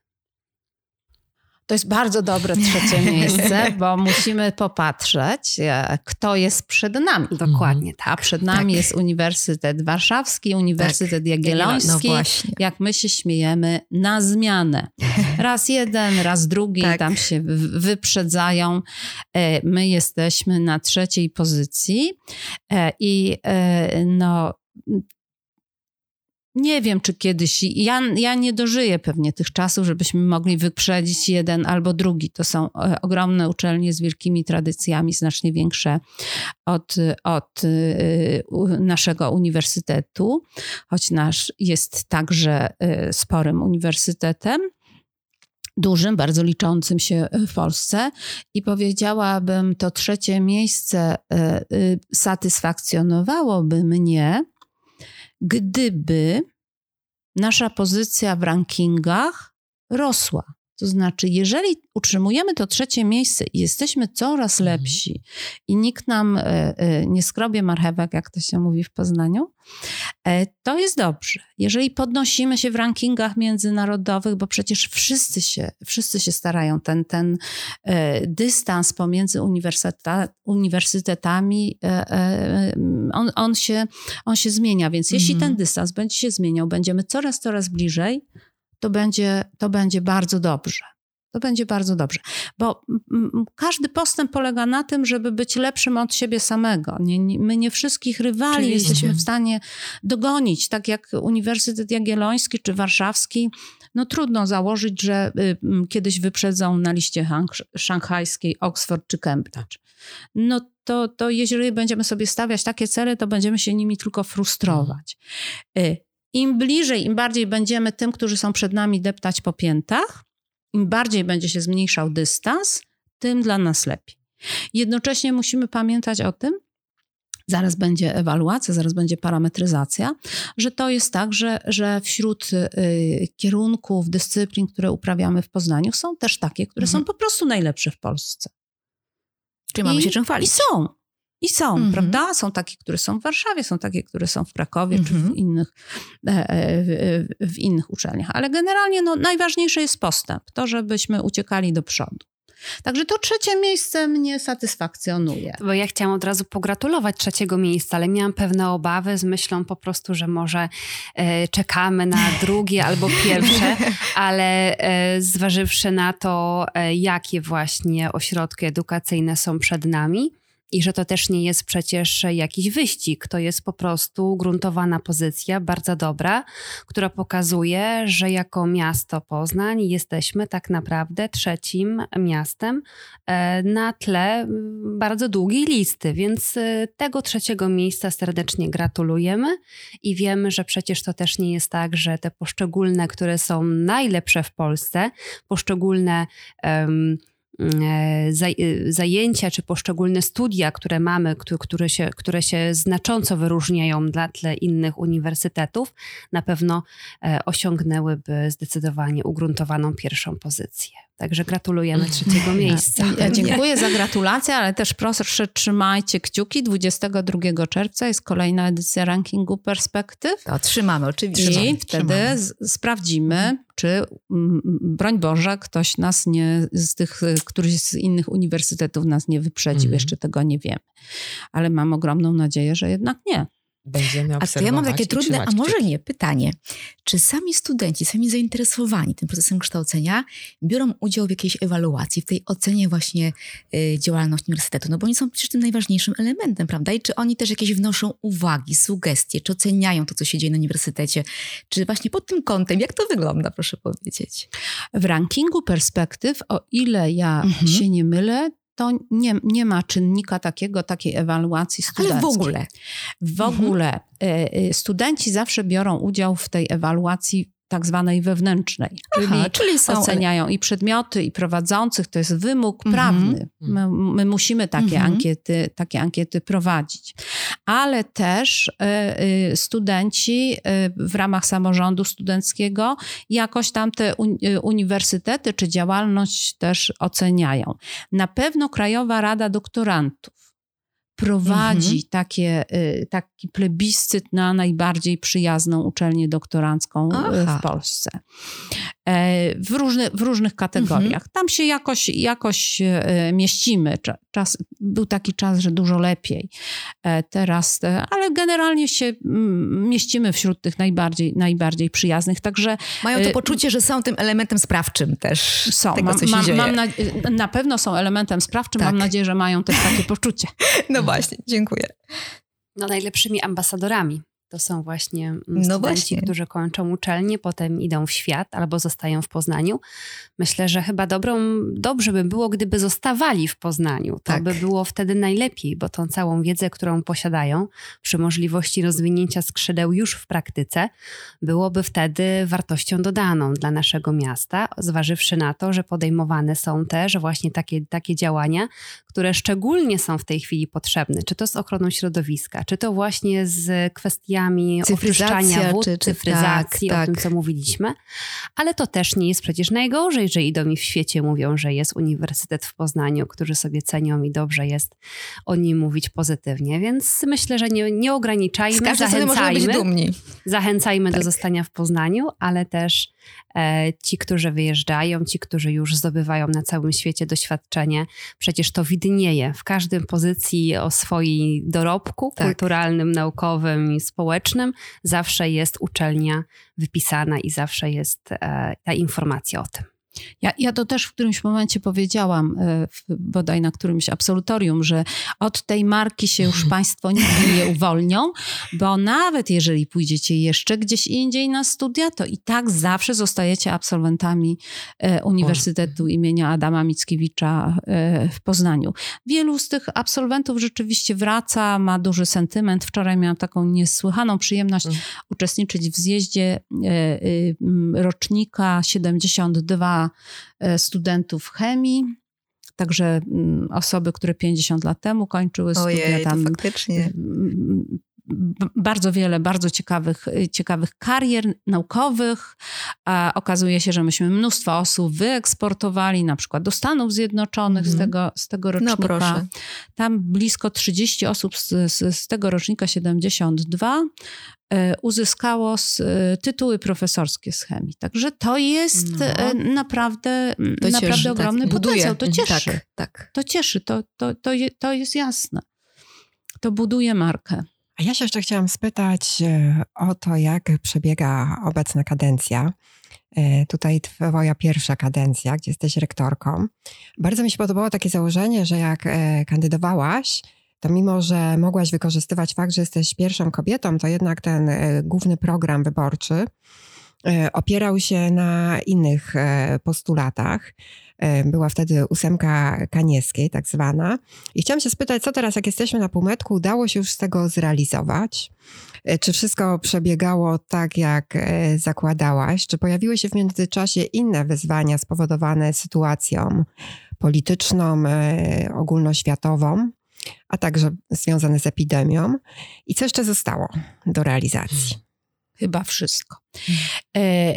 To jest bardzo dobre trzecie <laughs> miejsce, bo musimy popatrzeć, e, kto jest przed nami. Dokładnie tak. A przed nami tak. jest Uniwersytet Warszawski, Uniwersytet tak. Jagielloński. No jak my się śmiejemy, na zmianę. Raz jeden, raz drugi, tak. tam się wyprzedzają. E, my jesteśmy na trzeciej pozycji e, i no nie wiem, czy kiedyś. Ja, ja nie dożyję pewnie tych czasów, żebyśmy mogli wyprzedzić jeden albo drugi. To są e, ogromne uczelnie z wielkimi tradycjami, znacznie większe od, od e, naszego uniwersytetu, choć nasz jest także e, sporym uniwersytetem dużym, bardzo liczącym się w Polsce i powiedziałabym, to trzecie miejsce satysfakcjonowałoby mnie, gdyby nasza pozycja w rankingach rosła. To znaczy, jeżeli utrzymujemy to trzecie miejsce i jesteśmy coraz mhm. lepsi i nikt nam e, e, nie skrobie marchewek, jak to się mówi w Poznaniu, e, to jest dobrze. Jeżeli podnosimy się w rankingach międzynarodowych, bo przecież wszyscy się, wszyscy się starają, ten, ten dystans pomiędzy uniwersytetami, on, on, się, on się zmienia. Więc jeśli mhm. ten dystans będzie się zmieniał, będziemy coraz, coraz bliżej, to będzie, to będzie bardzo dobrze. To będzie bardzo dobrze, bo każdy postęp polega na tym, żeby być lepszym od siebie samego. Nie, nie, my nie wszystkich rywali jesteśmy w stanie dogonić, tak jak Uniwersytet Jagielloński czy Warszawski. No trudno założyć, że y, kiedyś wyprzedzą na liście szanghajskiej Oxford czy Cambridge. No to, to jeżeli będziemy sobie stawiać takie cele, to będziemy się nimi tylko frustrować. Y, im bliżej, im bardziej będziemy tym, którzy są przed nami, deptać po piętach, im bardziej będzie się zmniejszał dystans, tym dla nas lepiej. Jednocześnie musimy pamiętać o tym, zaraz będzie ewaluacja, zaraz będzie parametryzacja, że to jest tak, że, że wśród y, kierunków, dyscyplin, które uprawiamy w Poznaniu, są też takie, które mhm. są po prostu najlepsze w Polsce. Czyli mamy I, się czym chwalić. I są. I są, mm -hmm. prawda? Są takie, które są w Warszawie, są takie, które są w Krakowie mm -hmm. czy w mhm. innych, e, e, w, w, innych uczelniach. Ale generalnie no, najważniejszy jest postęp, to żebyśmy uciekali do przodu. Także to trzecie miejsce mnie satysfakcjonuje. Bo ja chciałam od razu pogratulować trzeciego miejsca, ale miałam pewne obawy z myślą po prostu, że może e, czekamy na <laughs> drugie albo pierwsze, ale e, zważywszy na to, e, jakie właśnie ośrodki edukacyjne są przed nami, i że to też nie jest przecież jakiś wyścig, to jest po prostu gruntowana pozycja, bardzo dobra, która pokazuje, że jako miasto Poznań jesteśmy tak naprawdę trzecim miastem e, na tle bardzo długiej listy, więc e, tego trzeciego miejsca serdecznie gratulujemy i wiemy, że przecież to też nie jest tak, że te poszczególne, które są najlepsze w Polsce, poszczególne um, zajęcia czy poszczególne studia, które mamy, które się, które się znacząco wyróżniają dla tle innych uniwersytetów, na pewno e, osiągnęłyby zdecydowanie ugruntowaną pierwszą pozycję. Także gratulujemy trzeciego <laughs> miejsca. Ja dziękuję za gratulacje, ale też proszę trzymajcie kciuki. 22 czerwca jest kolejna edycja rankingu perspektyw. To trzymamy oczywiście. I wtedy sprawdzimy, czy broń Boże, ktoś nas nie, z tych, któryś z innych uniwersytetów nas nie wyprzedził. Mm. Jeszcze tego nie wiemy. Ale mam ogromną nadzieję, że jednak nie będziemy obserwować. A to ja mam takie trudne, a może nie, pytanie. Czy sami studenci, sami zainteresowani tym procesem kształcenia biorą udział w jakiejś ewaluacji, w tej ocenie właśnie y, działalności uniwersytetu? No bo oni są przecież tym najważniejszym elementem, prawda? I czy oni też jakieś wnoszą uwagi, sugestie, czy oceniają to, co się dzieje na uniwersytecie? Czy właśnie pod tym kątem, jak to wygląda, proszę powiedzieć? W rankingu perspektyw, o ile ja mhm. się nie mylę, to nie, nie ma czynnika takiego, takiej ewaluacji studenckiej. Ale w ogóle? W ogóle mhm. studenci zawsze biorą udział w tej ewaluacji tak zwanej wewnętrznej, czyli, Aha, czyli są... oceniają i przedmioty, i prowadzących, to jest wymóg -hmm. prawny. My, my, musimy takie, -hmm. ankiety, takie ankiety prowadzić. Ale też y, y, studenci y, w ramach samorządu studenckiego jakoś tam te uniwersytety czy działalność też oceniają. Na pewno Krajowa Rada Doktorantów prowadzi mhm. takie, y, taki plebiscyt na najbardziej przyjazną uczelnię doktorancką y, Aha. w Polsce. E, w, różny, w różnych kategoriach. Mhm. Tam się jakoś, jakoś e, mieścimy. Czas, był taki czas, że dużo lepiej. E, teraz, ale generalnie się mieścimy wśród tych najbardziej, najbardziej przyjaznych. Także, Mają to poczucie, że są tym elementem sprawczym też. Są. Tego, mam, dzieje. Mam na, na, pewno są elementem sprawczym. Tak. Mam nadzieję, że mają też takie poczucie. <laughs> No właśnie, dziękuję. No najlepszymi ambasadorami to są właśnie mm, no studenci, właśnie. którzy kończą uczelnię, potem idą w świat albo zostają w Poznaniu. Myślę, że chyba dobrą, dobrze by było, gdyby zostawali w Poznaniu. To tak. by było wtedy najlepiej, bo tą całą wiedzę, którą posiadają, przy możliwości rozwinięcia skrzydeł już w praktyce, byłoby wtedy wartością dodaną dla naszego miasta, zważywszy na to, że podejmowane są też właśnie takie, takie działania, które szczególnie są w tej chwili potrzebne, czy to z ochroną środowiska, czy to właśnie z kwestiami oczyszczania wód, czy, czy, cyfryzacji, tak, o tak. tym, co mówiliśmy. Ale to też nie jest przecież najgorzej, że idą mi w świecie mówią, że jest Uniwersytet w Poznaniu, którzy sobie cenią i dobrze jest o nim mówić pozytywnie. Więc myślę, że nie, nie ograniczajmy, zachęcajmy. Zachęcajmy tak. do zostania w Poznaniu, ale też E, ci, którzy wyjeżdżają, ci, którzy już zdobywają na całym świecie doświadczenie, przecież to widnieje w każdym pozycji o swoim dorobku tak. kulturalnym, naukowym i społecznym. Zawsze jest uczelnia wypisana i zawsze jest e, ta informacja o tym. Ja, ja to też w którymś momencie powiedziałam, e, bodaj na którymś absolutorium, że od tej marki się już <laughs> Państwo nigdy nie uwolnią, bo nawet jeżeli pójdziecie jeszcze gdzieś indziej na studia, to i tak zawsze zostajecie absolwentami e, Uniwersytetu imienia Adama Mickiewicza e, w Poznaniu. Wielu z tych absolwentów rzeczywiście wraca, ma duży sentyment. Wczoraj miałam taką niesłychaną przyjemność mhm. uczestniczyć w zjeździe rocznika 72 E, studentów chemii. Także mm, osoby, które 50 lat temu kończyły Ojej, studia tam. Bardzo wiele bardzo ciekawych, ciekawych karier naukowych. A okazuje się, że myśmy mnóstwo osób wyeksportowali na przykład do Stanów Zjednoczonych mm. z, mhm. tego, z tego no, rocznika. No proszę. Tam blisko 30 osób z, z, z tego rocznika 72 E, uzyskało e, tytuły profesorskie z chemii. Także to jest no. Naprawdę, to naprawdę cieszy, tak. ogromny tak. potencjał. To mhm, cieszy. Tak, tak. To cieszy, to, to, to, je, to jest jasne. To buduje markę. A ja się jeszcze chciałam spytać o to, jak przebiega obecna kadencja. Tutaj twoja pierwsza kadencja, gdzie jesteś rektorką. Bardzo mi się podobało takie założenie, że jak kandydowałaś, to mimo, że mogłaś wykorzystywać fakt, że jesteś pierwszą kobietą, to jednak ten e, główny program wyborczy e, opierał się na innych e, postulatach. Była wtedy ósemka Kaniewskiej, tak zwana. I chciałam się spytać, co teraz, jak jesteśmy na półmetku, udało się już z tego zrealizować? Czy wszystko przebiegało tak, jak zakładałaś? Czy pojawiły się w międzyczasie inne wyzwania spowodowane sytuacją polityczną, ogólnoświatową? a także związane z epidemią. I co jeszcze zostało do realizacji? Chyba wszystko. E, e,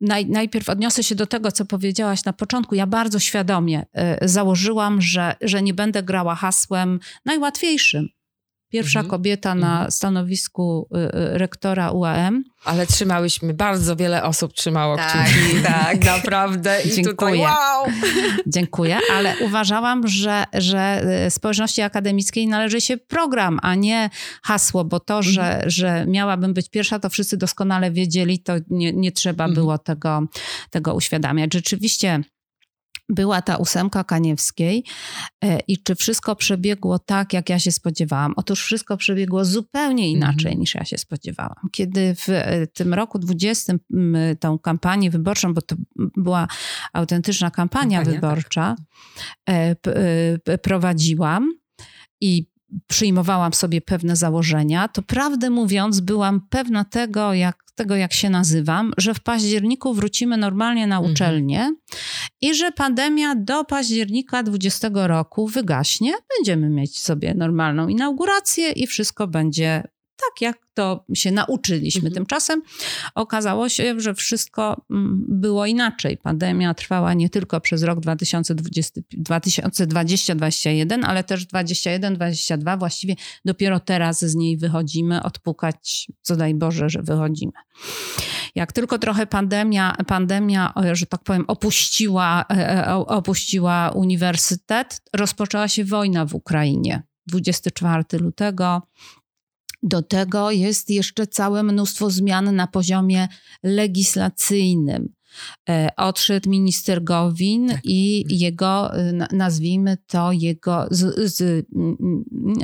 naj, najpierw odniosę się do tego, co powiedziałaś na początku. Ja bardzo świadomie e, założyłam, że, że nie będę grała hasłem najłatwiejszym. Pierwsza mhm. kobieta na mhm. stanowisku y, y, rektora UAM. Ale trzymałyśmy, bardzo wiele osób trzymało tak, kciuki. <laughs> Tak, naprawdę. I Dziękuję. Tutaj, wow! <laughs> Dziękuję, ale uważałam, że, że y, społeczności akademickiej należy się program, a nie hasło, bo to, mhm. że, że miałabym być pierwsza, to wszyscy doskonale wiedzieli, to nie, nie trzeba mhm. było tego, tego uświadamiać. Rzeczywiście była ta ósemka Kaniewskiej e, i czy wszystko przebiegło tak, jak ja się spodziewałam? Otóż wszystko przebiegło zupełnie inaczej mm niż ja się spodziewałam. Kiedy w e, tym roku 20 tą kampanię wyborczą, bo to była autentyczna kampania, kampania wyborcza, tak. Prowadziłam i przyjmowałam sobie pewne założenia, to prawdę mówiąc, byłam pewna tego, jak, tego, jak się nazywam, że w październiku wrócimy normalnie na mhm. uczelnię mhm. i że pandemia do października 20 roku wygaśnie. Będziemy mieć sobie normalną inaugurację i wszystko będzie tak jak to się nauczyliśmy. Mhm. Tymczasem okazało się, że wszystko mm, było inaczej. Pandemia trwała nie tylko przez rok 2020-2021, ale też 2021-2022. Właściwie dopiero teraz z niej wychodzimy, odpukać, co daj Boże, że wychodzimy. Jak tylko trochę pandemia, pandemia że tak powiem, opuściła, e, e, opuściła uniwersytet, rozpoczęła się wojna w Ukrainie. 24 lutego do tego jest jeszcze całe mnóstwo zmian na poziomie legislacyjnym. E, odszedł minister Gowin tak. i jego, e, nazwijmy to, jego, z, z,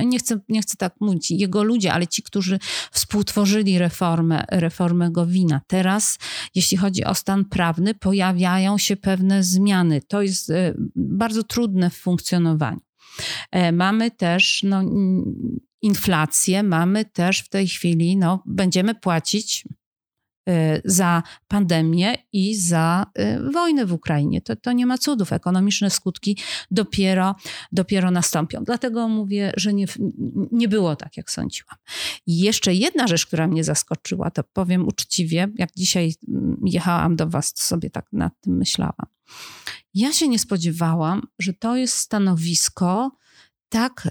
nie, chcę, nie chcę tak mówić, jego ludzie, ale ci, którzy współtworzyli reformę, reformę Gowina. Teraz, jeśli chodzi o stan prawny, pojawiają się pewne zmiany. To jest e, bardzo trudne w funkcjonowaniu. Mamy też no, inflację, mamy też w tej chwili, no, będziemy płacić y, za pandemię i za y, wojnę w Ukrainie. To, to nie ma cudów. Ekonomiczne skutki dopiero, dopiero nastąpią. Dlatego mówię, że nie, nie było tak, jak sądziłam. I jeszcze jedna rzecz, która mnie zaskoczyła, to powiem uczciwie, jak dzisiaj mm, jechałam do Was, to sobie tak nad tym myślałam. Ja się nie spodziewałam, że to jest stanowisko tak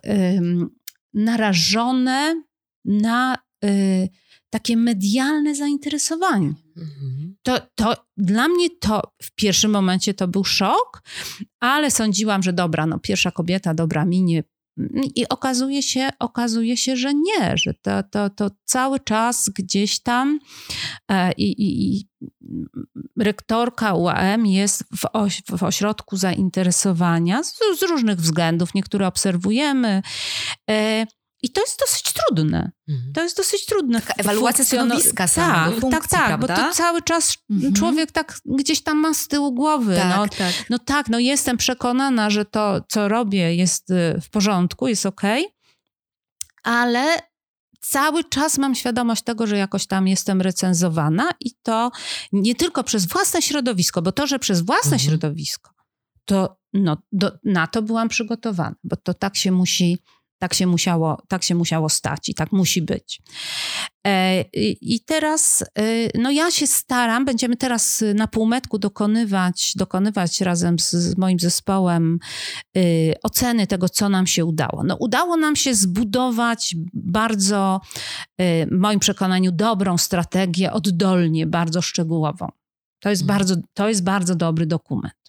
narażone na y, takie medialne zainteresowanie. Mhm. To, to dla mnie to w pierwszym momencie to był szok, ale sądziłam, że dobra, no pierwsza kobieta, dobra, minie. I okazuje się, okazuje się, że nie, że to, to, to cały czas gdzieś tam e, i, i, i rektorka UAM jest w, oś, w ośrodku zainteresowania z, z, różnych względów. Niektóre obserwujemy. I to jest dosyć trudne. Mhm. To jest dosyć trudne. Taka ewaluacja stanowiska samego, tak, funkcji, tak, tak, prawda? bo to cały czas mhm. człowiek tak gdzieś tam ma z tyłu głowy. Tak, no, tak. no tak, no jestem przekonana, że to, co robię jest y, w porządku, jest okej, okay, ale cały czas mam świadomość tego, że jakoś tam jestem recenzowana i to nie tylko przez własne środowisko, bo to, że przez własne mhm. środowisko, to no, do, na to byłam przygotowana, bo to tak się musi tak się musiało, tak się musiało stać i tak musi być. E, I teraz, e, no ja się staram, będziemy teraz na półmetku dokonywać, dokonywać razem z, moim zespołem e, oceny tego, co nam się udało. No udało nam się zbudować bardzo, w moim przekonaniu, dobrą strategię oddolnie, bardzo szczegółową. To jest, mhm. bardzo, to jest bardzo dobry dokument.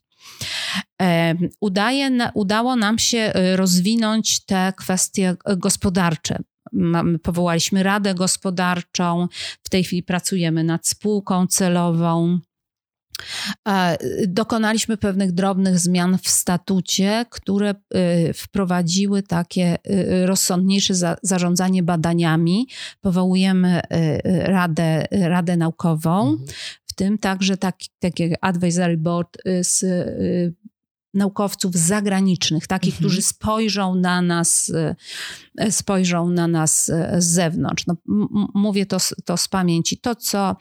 Udaje, udało nam się e, rozwinąć te kwestie gospodarcze. Mamy, powołaliśmy Radę Gospodarczą, w tej chwili pracujemy nad spółką celową. E, dokonaliśmy pewnych drobnych zmian w statucie, które e, wprowadziły takie rozsądniejsze zarządzanie badaniami. Powołujemy radę, radę naukową, mhm. W tym także taki, taki advisory board z naukowców zagranicznych, takich, mhm. którzy spojrzą na nas, e, spojrzą na nas z zewnątrz. No, mówię to, to z pamięci. To, co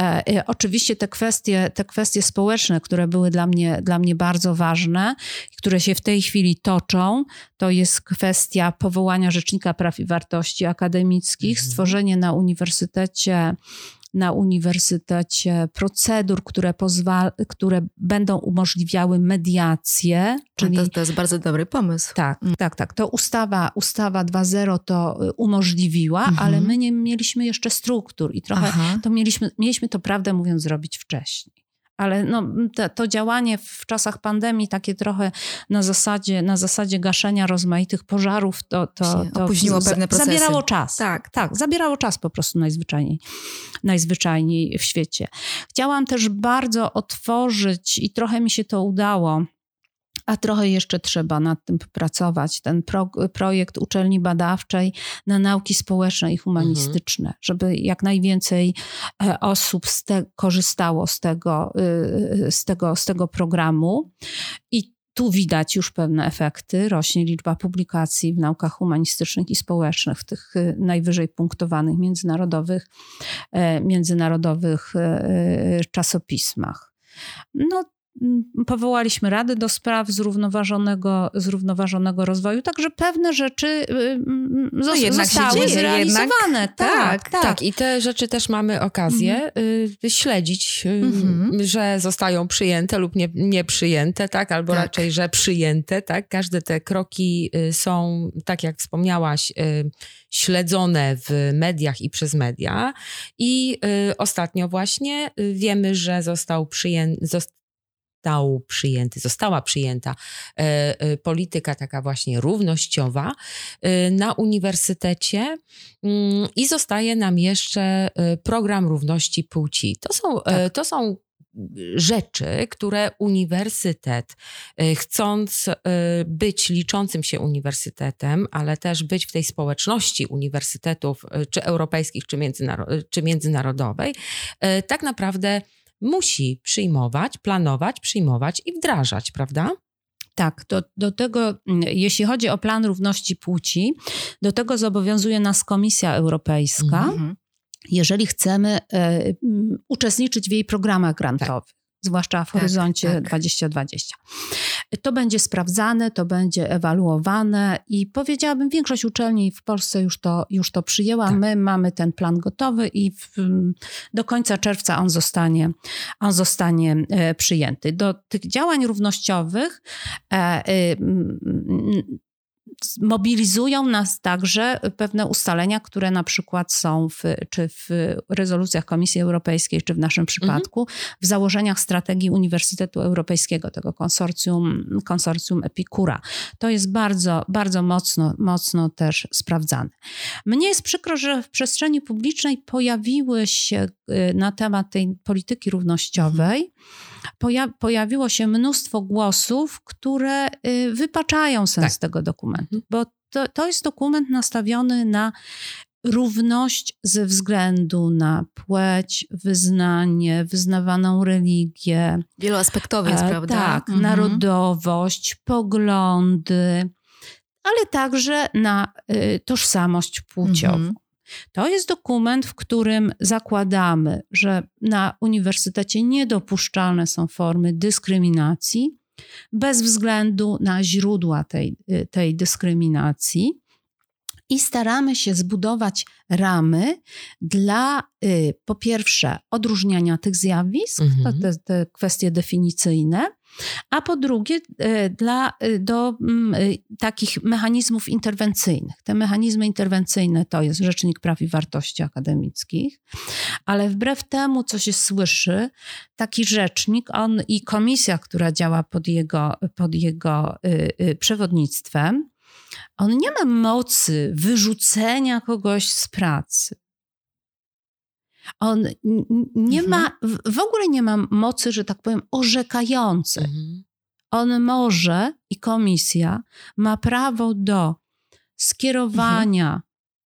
e, e, oczywiście te kwestie, te kwestie społeczne, które były dla mnie, dla mnie bardzo ważne, które się w tej chwili toczą, to jest kwestia powołania Rzecznika Praw i Wartości Akademickich, mhm. stworzenie na uniwersytecie na uniwersytecie procedur, które, pozwal, które będą umożliwiały mediację. Czyli... To, to jest bardzo dobry pomysł. Tak, mm. tak, tak. To ustawa, ustawa 2.0 to y, umożliwiła, mhm. ale my nie mieliśmy jeszcze struktur i trochę Aha. to mieliśmy, mieliśmy to prawdę mówiąc zrobić wcześniej ale no, to, to, działanie w czasach pandemii, takie trochę na zasadzie, na zasadzie gaszenia rozmaitych pożarów, to, to, to opóźniło pewne procesy. Zabierało czas. Tak. tak, zabierało czas po prostu najzwyczajniej, najzwyczajniej w świecie. Chciałam też bardzo otworzyć i trochę mi się to udało a trochę jeszcze trzeba nad tym pracować. Ten pro, projekt uczelni badawczej na nauki społeczne i humanistyczne, mhm. żeby jak najwięcej e, osób z te, korzystało z tego, y, z, tego, z tego programu. I tu widać już pewne efekty. Rośnie liczba publikacji w naukach humanistycznych i społecznych, w tych y, najwyżej punktowanych międzynarodowych, e, międzynarodowych e, czasopismach. No, powołaliśmy Radę do Spraw Zrównoważonego, zrównoważonego Rozwoju, także pewne rzeczy y, no zostały zrealizowane. Jednak, tak, tak, tak, tak, I te rzeczy też mamy okazję mhm. y, śledzić, y, mhm. że zostają przyjęte lub nie, nie przyjęte, tak, albo tak. raczej, że przyjęte, tak. Każde te kroki są, tak jak wspomniałaś, śledzone w mediach i przez media. I ostatnio właśnie wiemy, że został przyjęty, został przyjęty, została przyjęta e, e, polityka taka właśnie równościowa e, na uniwersytecie mm, i zostaje nam jeszcze program równości płci. To są, tak. to są rzeczy, które uniwersytet, chcąc być liczącym się uniwersytetem, ale też być w tej społeczności uniwersytetów, czy europejskich, czy, czy międzynarodowej, tak naprawdę musi przyjmować, planować, przyjmować i wdrażać, prawda? Tak, do, do tego, mm, jeśli chodzi o plan równości płci, do tego zobowiązuje nas Komisja Europejska, -hmm. jeżeli chcemy e, uczestniczyć w jej programach grantowych. Tak zwłaszcza w tak, horyzoncie tak. 2020. To będzie sprawdzane, to będzie ewaluowane i powiedziałabym, większość uczelni w Polsce już to, już to przyjęła. Tak. My mamy ten plan gotowy i w, do końca czerwca on zostanie, on zostanie e, przyjęty. Do tych działań równościowych e, e, mobilizują nas także pewne ustalenia, które na przykład są w, czy w rezolucjach Komisji Europejskiej, czy w naszym przypadku, mhm. w założeniach strategii Uniwersytetu Europejskiego, tego konsorcjum, konsorcjum Epikura. To jest bardzo, bardzo mocno, mocno też sprawdzane. Mnie jest przykro, że w przestrzeni publicznej pojawiły się y, na temat tej polityki równościowej mhm poja pojawiło się mnóstwo głosów, które y, wypaczają sens tak. tego dokumentu, mhm. bo to, to jest dokument nastawiony na równość ze względu na płeć, wyznanie, wyznawaną religię. Wieloaspektowy jest, e, prawda? Tak, mhm. narodowość, poglądy, ale także na y, tożsamość płciową. Mhm. To jest dokument, w którym zakładamy, że na uniwersytecie niedopuszczalne są formy dyskryminacji bez względu na źródła tej, tej dyskryminacji. I staramy się zbudować ramy dla, y, po pierwsze, odróżniania tych zjawisk, mhm. te, te kwestie definicyjne, a po drugie e, dla, e, do mm, e, takich mechanizmów interwencyjnych. Te mechanizmy interwencyjne to jest Rzecznik Praw i Wartości Akademickich, ale wbrew temu, co się słyszy, taki rzecznik, on i komisja, która działa pod jego, pod jego przewodnictwem, on nie ma mocy wyrzucenia kogoś z pracy. On nie Mhm. ma, w- ogóle nie ma mocy, że tak powiem, orzekającej. Mhm. On może i komisja ma prawo do skierowania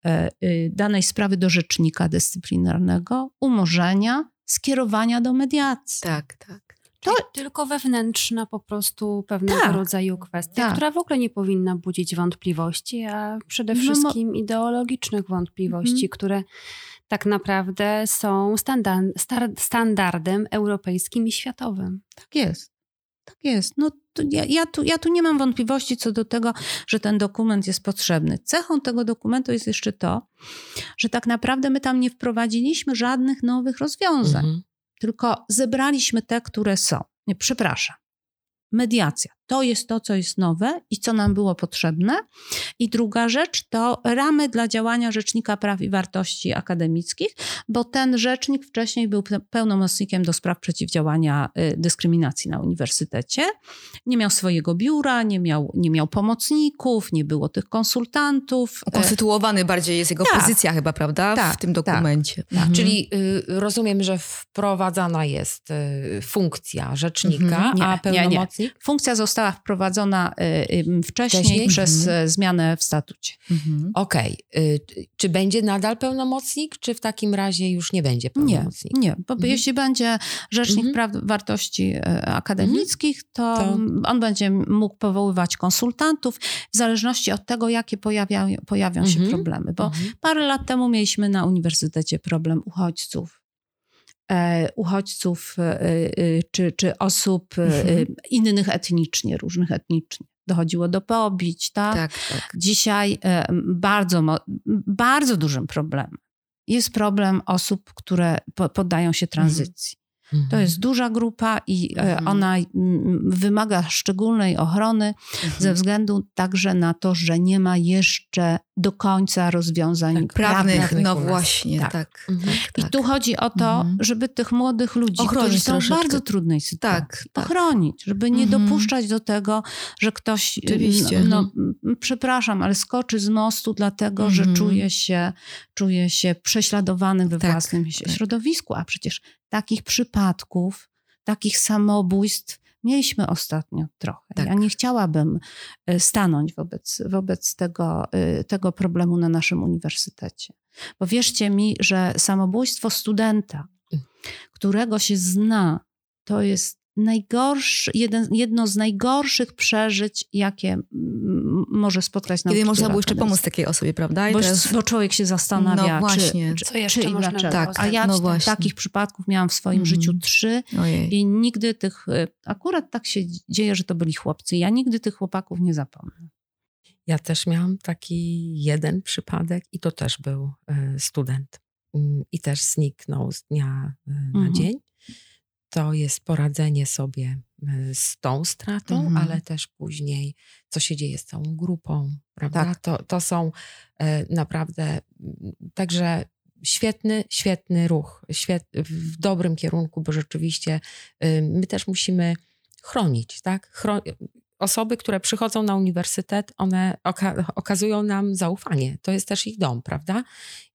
e, y, danej sprawy do rzecznika dyscyplinarnego, umorzenia, skierowania do mediacji. Tak, tak. To- tylko wewnętrzna po prostu pewnego Tak. rodzaju kwestia, Tak. która w ogóle nie powinna budzić wątpliwości, a przede No wszystkim ideologicznych wątpliwości, Mhm. które tak naprawdę są standa- star- standardem europejskim i światowym. Tak jest. Tak jest. No, to ja, ja, tu, ja tu nie mam wątpliwości co do tego, że ten dokument jest potrzebny. Cechą tego dokumentu jest jeszcze to, że tak naprawdę my tam nie wprowadziliśmy żadnych nowych rozwiązań, Mhm. tylko zebraliśmy te, które są. Nie, przepraszam. Mediacja. To jest to, co jest nowe i co nam było potrzebne. I druga rzecz to ramy dla działania Rzecznika Praw i Wartości Akademickich, bo ten rzecznik wcześniej był pe- pełnomocnikiem do spraw przeciwdziałania y, dyskryminacji na uniwersytecie. Nie miał swojego biura, nie miał, nie miał pomocników, nie było tych konsultantów. E, Ukonstytuowany bardziej jest jego tak. pozycja chyba, prawda? Tak, w tym tak. dokumencie. Mhm. Czyli y, rozumiem, że wprowadzana jest y, funkcja rzecznika, Mhm. Nie, a nie, pełnomocnik? Funkcja została wprowadzona y, y, wcześniej, Wcześniej? przez Mhm. y, zmianę w statucie. Mhm. Okej. y, Czy będzie nadal pełnomocnik, czy w takim razie już nie będzie Nie, pełnomocnik? nie, bo Mhm. jeśli będzie Rzecznik Mhm. Praw Wartości e, Akademickich, to, To- on będzie mógł powoływać konsultantów w zależności od tego, jakie pojawiają, pojawią się Mhm. problemy. Bo Mhm. parę lat temu mieliśmy na uniwersytecie problem uchodźców. E, uchodźców e, e, czy, czy osób Mhm. innych etnicznie, różnych etnicznie. Dochodziło do pobić, tak? Tak, tak. Dzisiaj bardzo, bardzo dużym problemem jest problem osób, które po, poddają się tranzycji. To Mhm. jest duża grupa i e, Mhm. ona wymaga szczególnej ochrony ze względu także na to, że nie ma jeszcze do końca rozwiązań Tak, Prawnych, prawnych no właśnie, Tak. tak. Mhm. I tak. tu chodzi o to, Mhm. żeby tych młodych ludzi, Ochronić którzy są w troszeczkę. bardzo trudnej sytuacji, Tak, tak. ochronić, żeby nie Mhm. dopuszczać do tego, że ktoś, Oczywiście. no, no przepraszam, ale skoczy z mostu dlatego, że Mhm. czuje się, czuje się prześladowany we Tak, własnym tak. środowisku, a przecież takich przypadków, takich samobójstw mieliśmy ostatnio trochę. Tak. Ja nie chciałabym e, stanąć wobec, wobec tego, e, tego problemu na naszym uniwersytecie. Bo wierzcie mi, że samobójstwo studenta, którego się zna, to jest najgorszy, jeden, jedno z najgorszych przeżyć, jakie mm, może spotkać Kiedy nauczyciela można było jeszcze pomóc takiej osobie, prawda? I Bo, teraz... bo człowiek się zastanawia, No właśnie. czy, czy, Co jeszcze czy można dlaczego. było Tak, a ja? No właśnie. takich przypadków miałam w swoim Mhm. życiu trzy Ojej. i nigdy tych, y, akurat tak się dzieje, że to byli chłopcy. Ja nigdy tych chłopaków nie zapomnę. Ja też miałam taki jeden przypadek i to też był e, student. Mm, I też zniknął z dnia e, na Mhm. dzień. To jest poradzenie sobie e, z tą stratą, Mhm. ale też później, co się dzieje z całą grupą, prawda? Tak. To, to są e, naprawdę, także świetny, świetny ruch, świet, w dobrym kierunku, bo rzeczywiście e, my też musimy chronić, tak? Chro osoby, które przychodzą na uniwersytet, one oka okazują nam zaufanie. To jest też ich dom, prawda?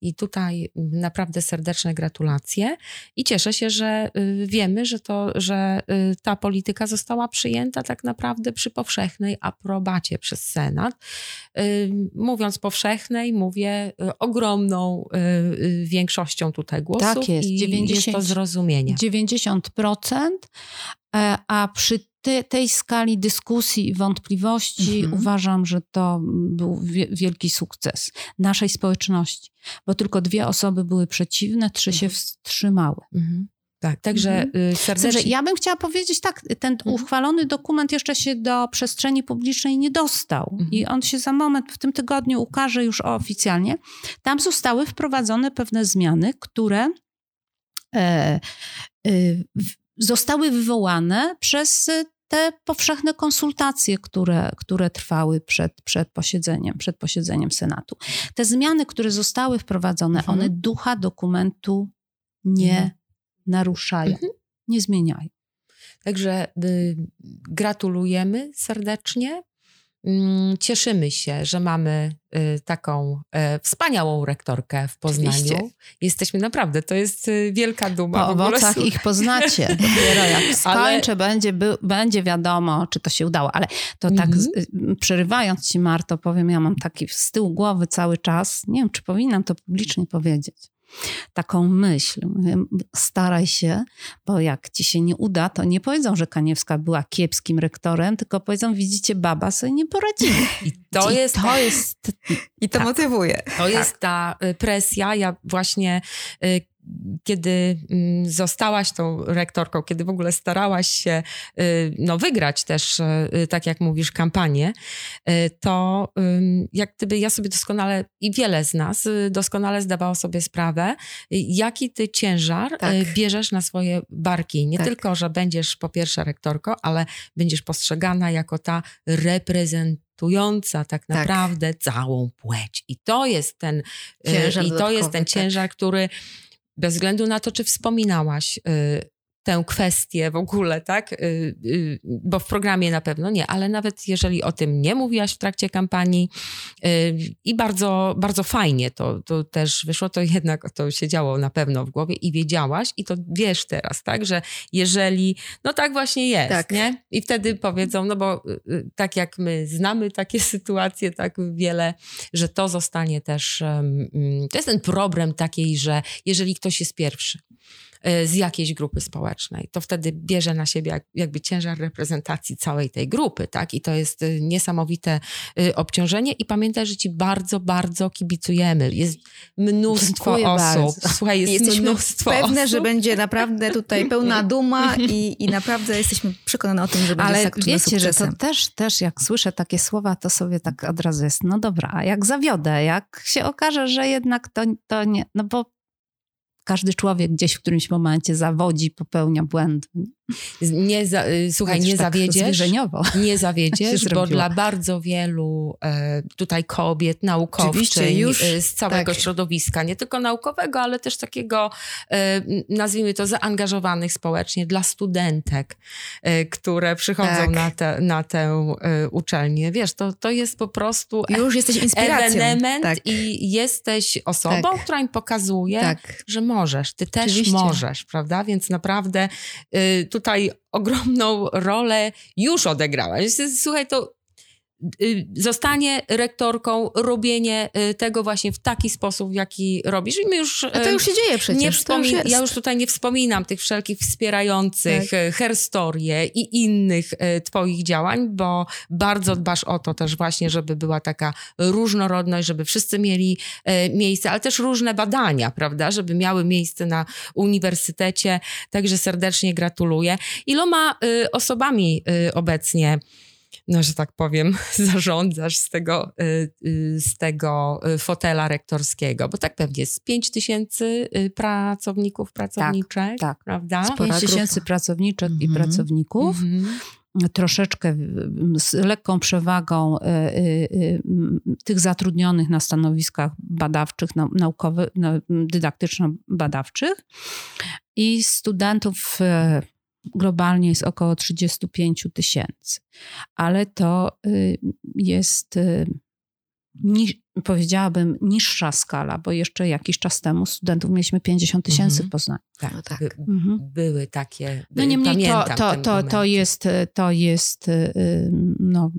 I tutaj naprawdę serdeczne gratulacje i cieszę się, że y, wiemy, że, to, że y, ta polityka została przyjęta tak naprawdę przy powszechnej aprobacie przez Senat. Y, mówiąc powszechnej, mówię ogromną większością tutaj głosów Tak jest, i 90 jest to zrozumienie. 90%, e, a przy te, tej skali dyskusji i wątpliwości Mhm. uważam, że to był wie, wielki sukces naszej społeczności, bo tylko dwie osoby były przeciwne, trzy się wstrzymały. Mhm. Tak, także Mhm. y, serdecznie... ja bym chciała powiedzieć tak, ten Mhm. uchwalony dokument jeszcze się do przestrzeni publicznej nie dostał Mhm. i on się za moment w tym tygodniu ukaże już oficjalnie. Tam zostały wprowadzone pewne zmiany, które e, e, w- zostały wywołane przez e, te powszechne konsultacje, które, które trwały przed, przed, posiedzeniem, przed posiedzeniem Senatu. Te zmiany, które zostały wprowadzone, Mhm. one ducha dokumentu nie Mhm. naruszają, Mhm. nie zmieniają. Także y, gratulujemy serdecznie. Mm, cieszymy się, że mamy y, taką e, wspaniałą rektorkę w Poznaniu. Oczywiście. Jesteśmy naprawdę, to jest y, wielka duma. Po ogóle, owocach ich poznacie. <laughs> Dopiero jak skończę, Ale- będzie, by, będzie wiadomo, czy to się udało. Ale to tak, Mhm. y, przerywając ci, Marto, powiem, ja mam taki z tyłu głowy cały czas, nie wiem, czy powinnam to publicznie powiedzieć, taką myśl. Staraj się, bo jak ci się nie uda, to nie powiedzą, że Kaniewska była kiepskim rektorem, tylko powiedzą, widzicie, baba sobie nie poradziła. <laughs> I to I jest to jest I to Tak. motywuje. To jest ta y, presja. Ja właśnie, y, kiedy mm, zostałaś tą rektorką, kiedy w ogóle starałaś się y, no, wygrać też, y, tak jak mówisz, kampanię, y, to jak gdyby ja sobie doskonale i wiele z nas y, doskonale zdawało sobie sprawę, y, jaki ty ciężar Tak. y, bierzesz na swoje barki. Nie Tak. tylko, że będziesz po pierwsze rektorką, ale będziesz postrzegana jako ta reprezentująca tak Tak. naprawdę całą płeć. I to jest ten Ciężar y, i to jest ten tak. ciężar, który bez względu na to, czy wspominałaś y, tę kwestię w ogóle, tak? Y, y, bo w programie na pewno nie, ale nawet jeżeli o tym nie mówiłaś w trakcie kampanii y, i bardzo, bardzo fajnie to, to też wyszło, to jednak to się działo na pewno w głowie i wiedziałaś i to wiesz teraz, tak? Że jeżeli, no tak właśnie jest, Tak. nie? I wtedy powiedzą, no bo tak jak my znamy takie <laughs> sytuacje, tak wiele, że to zostanie też, mm, to jest ten problem takiej, że jeżeli ktoś jest pierwszy, z jakiejś grupy społecznej, to wtedy bierze na siebie jak, jakby ciężar reprezentacji całej tej grupy, tak? I to jest y, niesamowite y, obciążenie i pamiętaj, że ci bardzo, bardzo kibicujemy. Jest mnóstwo Dziękuję osób. bardzo. Słuchaj, jest Jesteśmy mnóstwo pewne, osób. że będzie naprawdę tutaj pełna <laughs> duma i, i naprawdę jesteśmy przekonane o tym, że będzie Ale zakończone wiecie, że to sukcesem. też, też jak słyszę takie słowa, to sobie tak od razu jest, no dobra, a jak zawiodę, jak się okaże, że jednak to, to nie, no bo każdy człowiek gdzieś w którymś momencie zawodzi, popełnia błędy. Nie za, y, słuchaj, nie tak zawiedziesz. Nie <laughs> się zawiedziesz, bo dla bardzo wielu e, tutaj kobiet, naukowczyń Oczywiście, już, e, z całego tak. środowiska, nie tylko naukowego, ale też takiego, e, nazwijmy to, zaangażowanych społecznie, dla studentek, e, które przychodzą Tak. na, te, na tę e, uczelnię. Wiesz, to, to jest po prostu Już jesteś inspiracją. ewenement Tak, i jesteś osobą, Tak. która im pokazuje, Tak. że możesz, ty też Oczywiście. możesz, prawda? Więc naprawdę y, tutaj ogromną rolę już odegrałaś. Słuchaj, to zostanie rektorką, robienie y, tego właśnie w taki sposób, w jaki robisz. I my już... A to y, już się dzieje przecież. nie już wspomin- jest. ja już tutaj nie wspominam tych wszelkich wspierających tak. herstorie i innych twoich działań, bo bardzo dbasz o to też właśnie, żeby była taka różnorodność, żeby wszyscy mieli miejsce, ale też różne badania, prawda, żeby miały miejsce na uniwersytecie. Także serdecznie gratuluję. Iloma osobami obecnie no, że tak powiem, <laughs> zarządzasz z tego, y, y, z tego y, fotela rektorskiego, bo tak pewnie jest 5 tysięcy pracowników, pracowniczek, tak. prawda? Z Spora 5 tysięcy pracowniczek i Mhm. pracowników. Mhm. troszeczkę z lekką przewagą y, y, y, tych zatrudnionych na stanowiskach badawczych, nau- naukowych, no, dydaktyczno-badawczych i studentów y, globalnie jest około 35 tysięcy. Ale to y, jest, y, powiedziałabym, niższa skala, bo jeszcze jakiś czas temu studentów mieliśmy 50 tysięcy Mhm. w Poznaniu. Tak, No tak. By, Mhm. były takie, No niemniej to, to, to, moment. to jest, to jest y, y, no,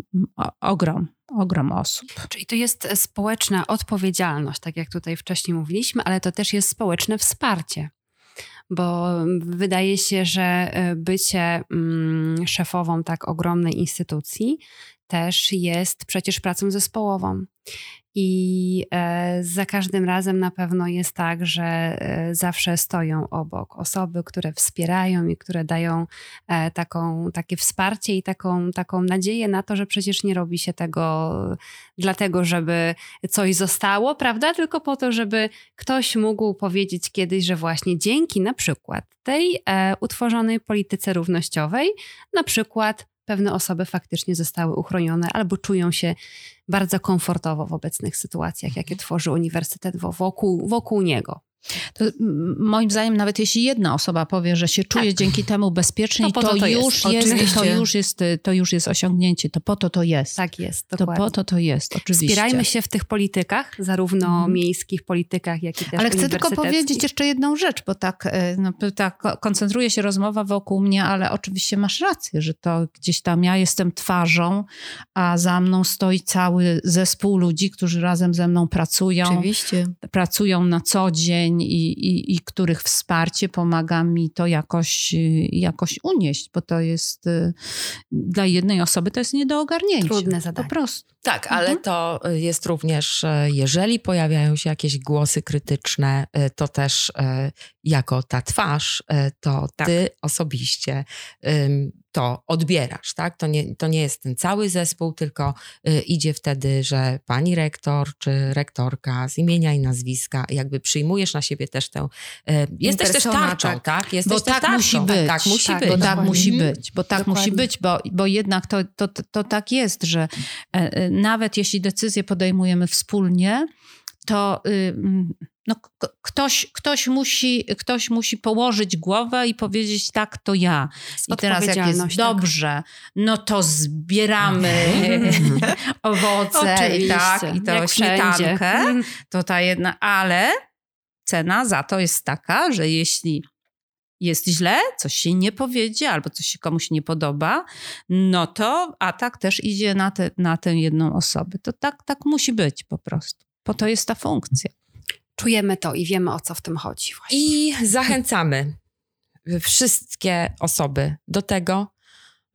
ogrom, ogrom osób. Czyli to jest społeczna odpowiedzialność, tak jak tutaj wcześniej mówiliśmy, ale to też jest społeczne wsparcie. Bo wydaje się, że y, bycie mm, szefową tak ogromnej instytucji też jest przecież pracą zespołową. I e, za każdym razem na pewno jest tak, że e, zawsze stoją obok osoby, które wspierają i które dają e, taką, takie wsparcie i taką, taką nadzieję na to, że przecież nie robi się tego dlatego, żeby coś zostało, prawda? Tylko po to, żeby ktoś mógł powiedzieć kiedyś, że właśnie dzięki na przykład tej utworzonej polityce równościowej, na przykład pewne osoby faktycznie zostały uchronione albo czują się bardzo komfortowo w obecnych sytuacjach, jakie tworzy uniwersytet wo- wokół, wokół niego. To, moim zdaniem, nawet jeśli jedna osoba powie, że się czuje Tak. dzięki temu bezpiecznie, To to, to to jest. już jest, to już jest, to już jest osiągnięcie. To po to to jest. Tak jest, to dokładnie. po to to jest, oczywiście. Wspierajmy się w tych politykach, zarówno Mhm. miejskich politykach, jak i też Ale chcę tylko powiedzieć jeszcze jedną rzecz, bo tak, e, no, tak ko- koncentruje się rozmowa wokół mnie, ale oczywiście masz rację, że to gdzieś tam ja jestem twarzą, a za mną stoi cały zespół ludzi, którzy razem ze mną pracują, Oczywiście. pracują na co dzień i, i, i których wsparcie pomaga mi to jakoś, y, jakoś unieść, bo to jest y, dla jednej osoby to jest nie do ogarnięcia. Trudne zadanie. Po prostu. Tak, ale Mhm. to jest również, e, jeżeli pojawiają się jakieś głosy krytyczne, e, to też e, jako ta twarz, to Tak. ty osobiście to odbierasz, tak? To nie, to nie jest ten cały zespół, tylko idzie wtedy, że pani rektor czy rektorka z imienia i nazwiska, jakby przyjmujesz na siebie też tę, jesteś też tarczą, tak. tak? Jesteś Bo tak tarczą. musi być. Tak, musi Tak, być. Bo tak musi być, bo tak Dokładnie. musi być, bo, bo jednak to, to, to, tak jest, że nawet jeśli decyzje podejmujemy wspólnie, to y, mm, no, ktoś, ktoś, musi, ktoś musi położyć głowę i powiedzieć tak, to ja. I teraz jak jest tak. dobrze, no to zbieramy <laughs> owoce i tak, i to jak śmietankę, wszędzie. to ta jedna, ale cena za to jest taka, że jeśli jest źle, coś się nie powiedzie albo coś się komuś nie podoba, no to atak też idzie na, te, na tę jedną osobę. To tak, tak musi być po prostu. Po to jest ta funkcja. Czujemy to i wiemy, o co w tym chodzi właśnie. I zachęcamy wszystkie osoby do tego,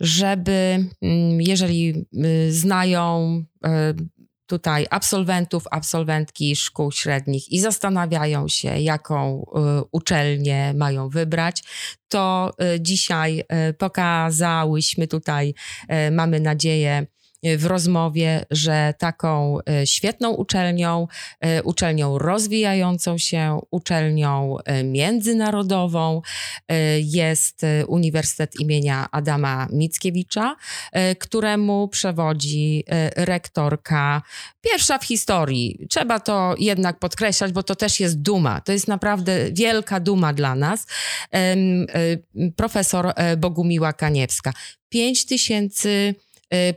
żeby mm, jeżeli y, znają y, tutaj absolwentów, absolwentki szkół średnich i zastanawiają się, jaką y, uczelnię mają wybrać, to y, dzisiaj y, pokazałyśmy tutaj, mamy nadzieję, w rozmowie, że taką y, świetną uczelnią, y, uczelnią rozwijającą się, uczelnią y, międzynarodową y, jest y, Uniwersytet imienia Adama Mickiewicza, y, któremu przewodzi y, rektorka pierwsza w historii. Trzeba to jednak podkreślać, bo to też jest duma. To jest naprawdę wielka duma dla nas. Y, Profesor e, Bogumiła Kaniewska. 5 tysięcy y,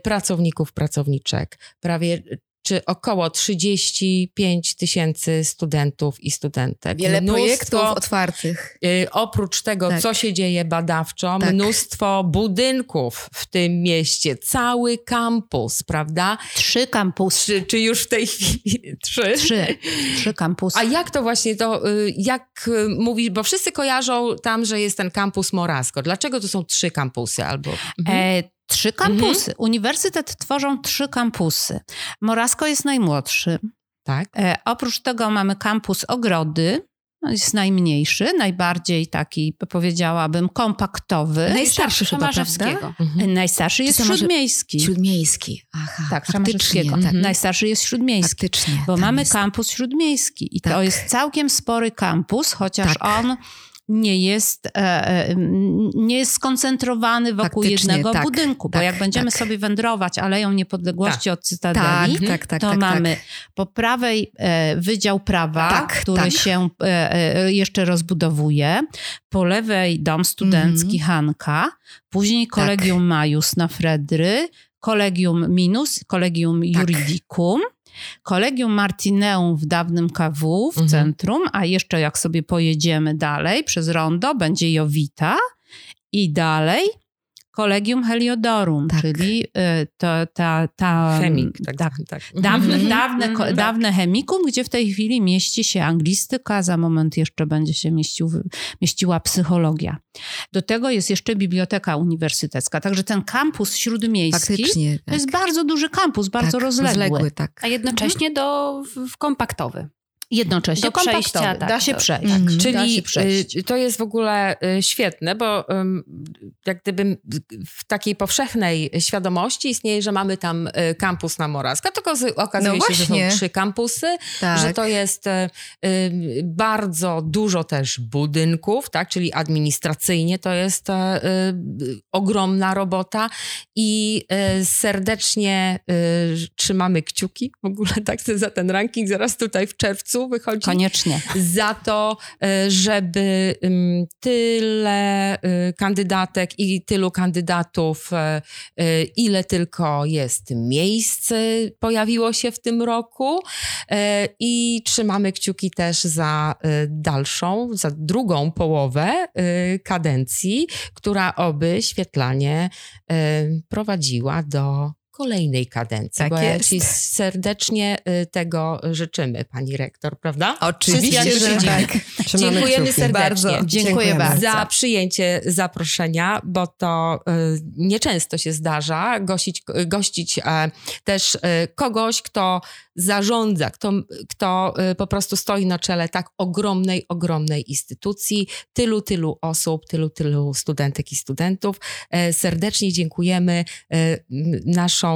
pracowników, pracowniczek, prawie czy około 35 tysięcy studentów i studentek. Wiele Mnóstwo, projektów otwartych. y, oprócz tego, Tak. co się dzieje badawczo, Tak. mnóstwo budynków w tym mieście, cały kampus, prawda? Trzy kampusy. Czy, czy już w tej chwili <laughs> trzy? Trzy. Trzy kampusy. A jak to właśnie to, y, jak y, mówisz, bo wszyscy kojarzą tam, że jest ten kampus Morasko. Dlaczego to są trzy kampusy albo... Mhm. E, trzy kampusy. Uniwersytet tworzą trzy kampusy. Morasko jest najmłodszy. tak? E, oprócz tego mamy kampus Ogrody. Jest najmniejszy, najbardziej taki, powiedziałabym, kompaktowy. Najstarszy chyba, prawda? Szamarzewskiego. E, Najstarszy jest Samarze- śródmiejski. Śródmiejski. Aha, Tak. Tak, Mhm. najstarszy jest śródmiejski. Faktycznie. Bo mamy jest. kampus śródmiejski i to Tak. jest całkiem spory kampus, chociaż Tak. on nie jest, e, e, nie jest skoncentrowany wokół Faktycznie, jednego tak, budynku. Bo tak, jak będziemy tak. sobie wędrować Aleją Niepodległości od Tak, Cytadeli, tak, tak. to mamy po prawej e, Wydział Prawa, który się jeszcze rozbudowuje, po lewej Dom Studencki Mhm. Hanka, później Kolegium Majus na Fredry, Kolegium Minus, Kolegium. Juridicum, Kolegium Martineum w dawnym KW w Mhm. centrum, a jeszcze jak sobie pojedziemy dalej przez rondo, będzie Jowita i dalej Kolegium Heliodorum, Tak. czyli y, to, ta, ta... Chemik, tak. tak, tak. Dawne, Mhm. dawne, Mhm. dawne chemikum, gdzie w tej chwili mieści się anglistyka, za moment jeszcze będzie się mieścił, mieściła psychologia. Do tego jest jeszcze biblioteka uniwersytecka, także ten kampus śródmiejski Faktycznie. to jest bardzo duży kampus, bardzo tak, rozległy. tak. A jednocześnie do w, w kompaktowy. Jednocześnie Do przejścia, tak, da się do- przejść. Mhm. Da Czyli się przejść. y, to jest w ogóle y, świetne, bo jak gdyby w takiej powszechnej świadomości istnieje, że mamy tam y, kampus na Moraska, tylko okazuje No się, że są trzy kampusy, tak. że to jest bardzo dużo też budynków, tak, czyli administracyjnie to jest ogromna robota i serdecznie trzymamy kciuki w ogóle tak za ten ranking zaraz tutaj w czerwcu, wychodzi. Koniecznie. Za to, e, żeby tyle e, kandydatek i tylu kandydatów, e, ile tylko jest miejsc, pojawiło się w tym roku. I trzymamy kciuki też za dalszą, za drugą połowę kadencji, która oby świetlanie prowadziła do kolejnej kadencji. Tak bo jest. ja Ci serdecznie y, tego życzymy, pani rektor, prawda? Oczywiście, że tak. Dziękujemy kciuki. serdecznie. Bardzo. Dziękuję bardzo. Za przyjęcie zaproszenia, bo to y, nieczęsto się zdarza gościć, gościć e, też kogoś, kto zarządza, kto, kto po prostu stoi na czele tak ogromnej, ogromnej instytucji, tylu, tylu osób, tylu, tylu studentek i studentów. E, serdecznie dziękujemy. M,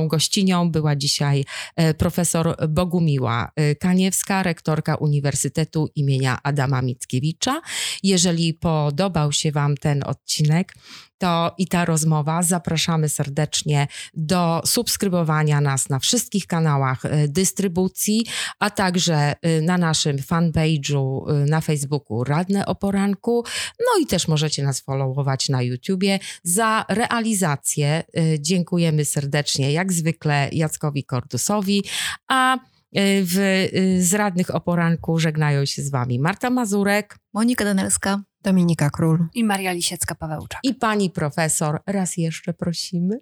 Gościnią była dzisiaj e, profesor Bogumiła e, Kaniewska, rektorka Uniwersytetu imienia Adama Mickiewicza. Jeżeli podobał się Wam ten odcinek, to i ta rozmowa, zapraszamy serdecznie do subskrybowania nas na wszystkich kanałach e, dystrybucji, a także e, na naszym fanpage'u e, na Facebooku Radne o Poranku. No i też możecie nas followować na YouTubie. Za realizację dziękujemy serdecznie, jak zwykle, Jackowi Kordusowi, a w, e, z Radnych o Poranku żegnają się z Wami Marta Mazurek Monika Danelska. Dominika Król. I Maria Lisiecka-Pawełczak. i pani profesor. Raz jeszcze prosimy.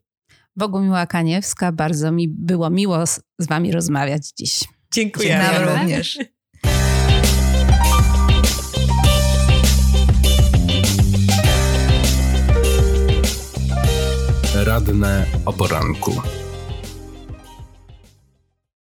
Bogumiła Kaniewska, bardzo mi było miło z, z wami rozmawiać dziś. Dziękujemy. Nam również. Radne o poranku.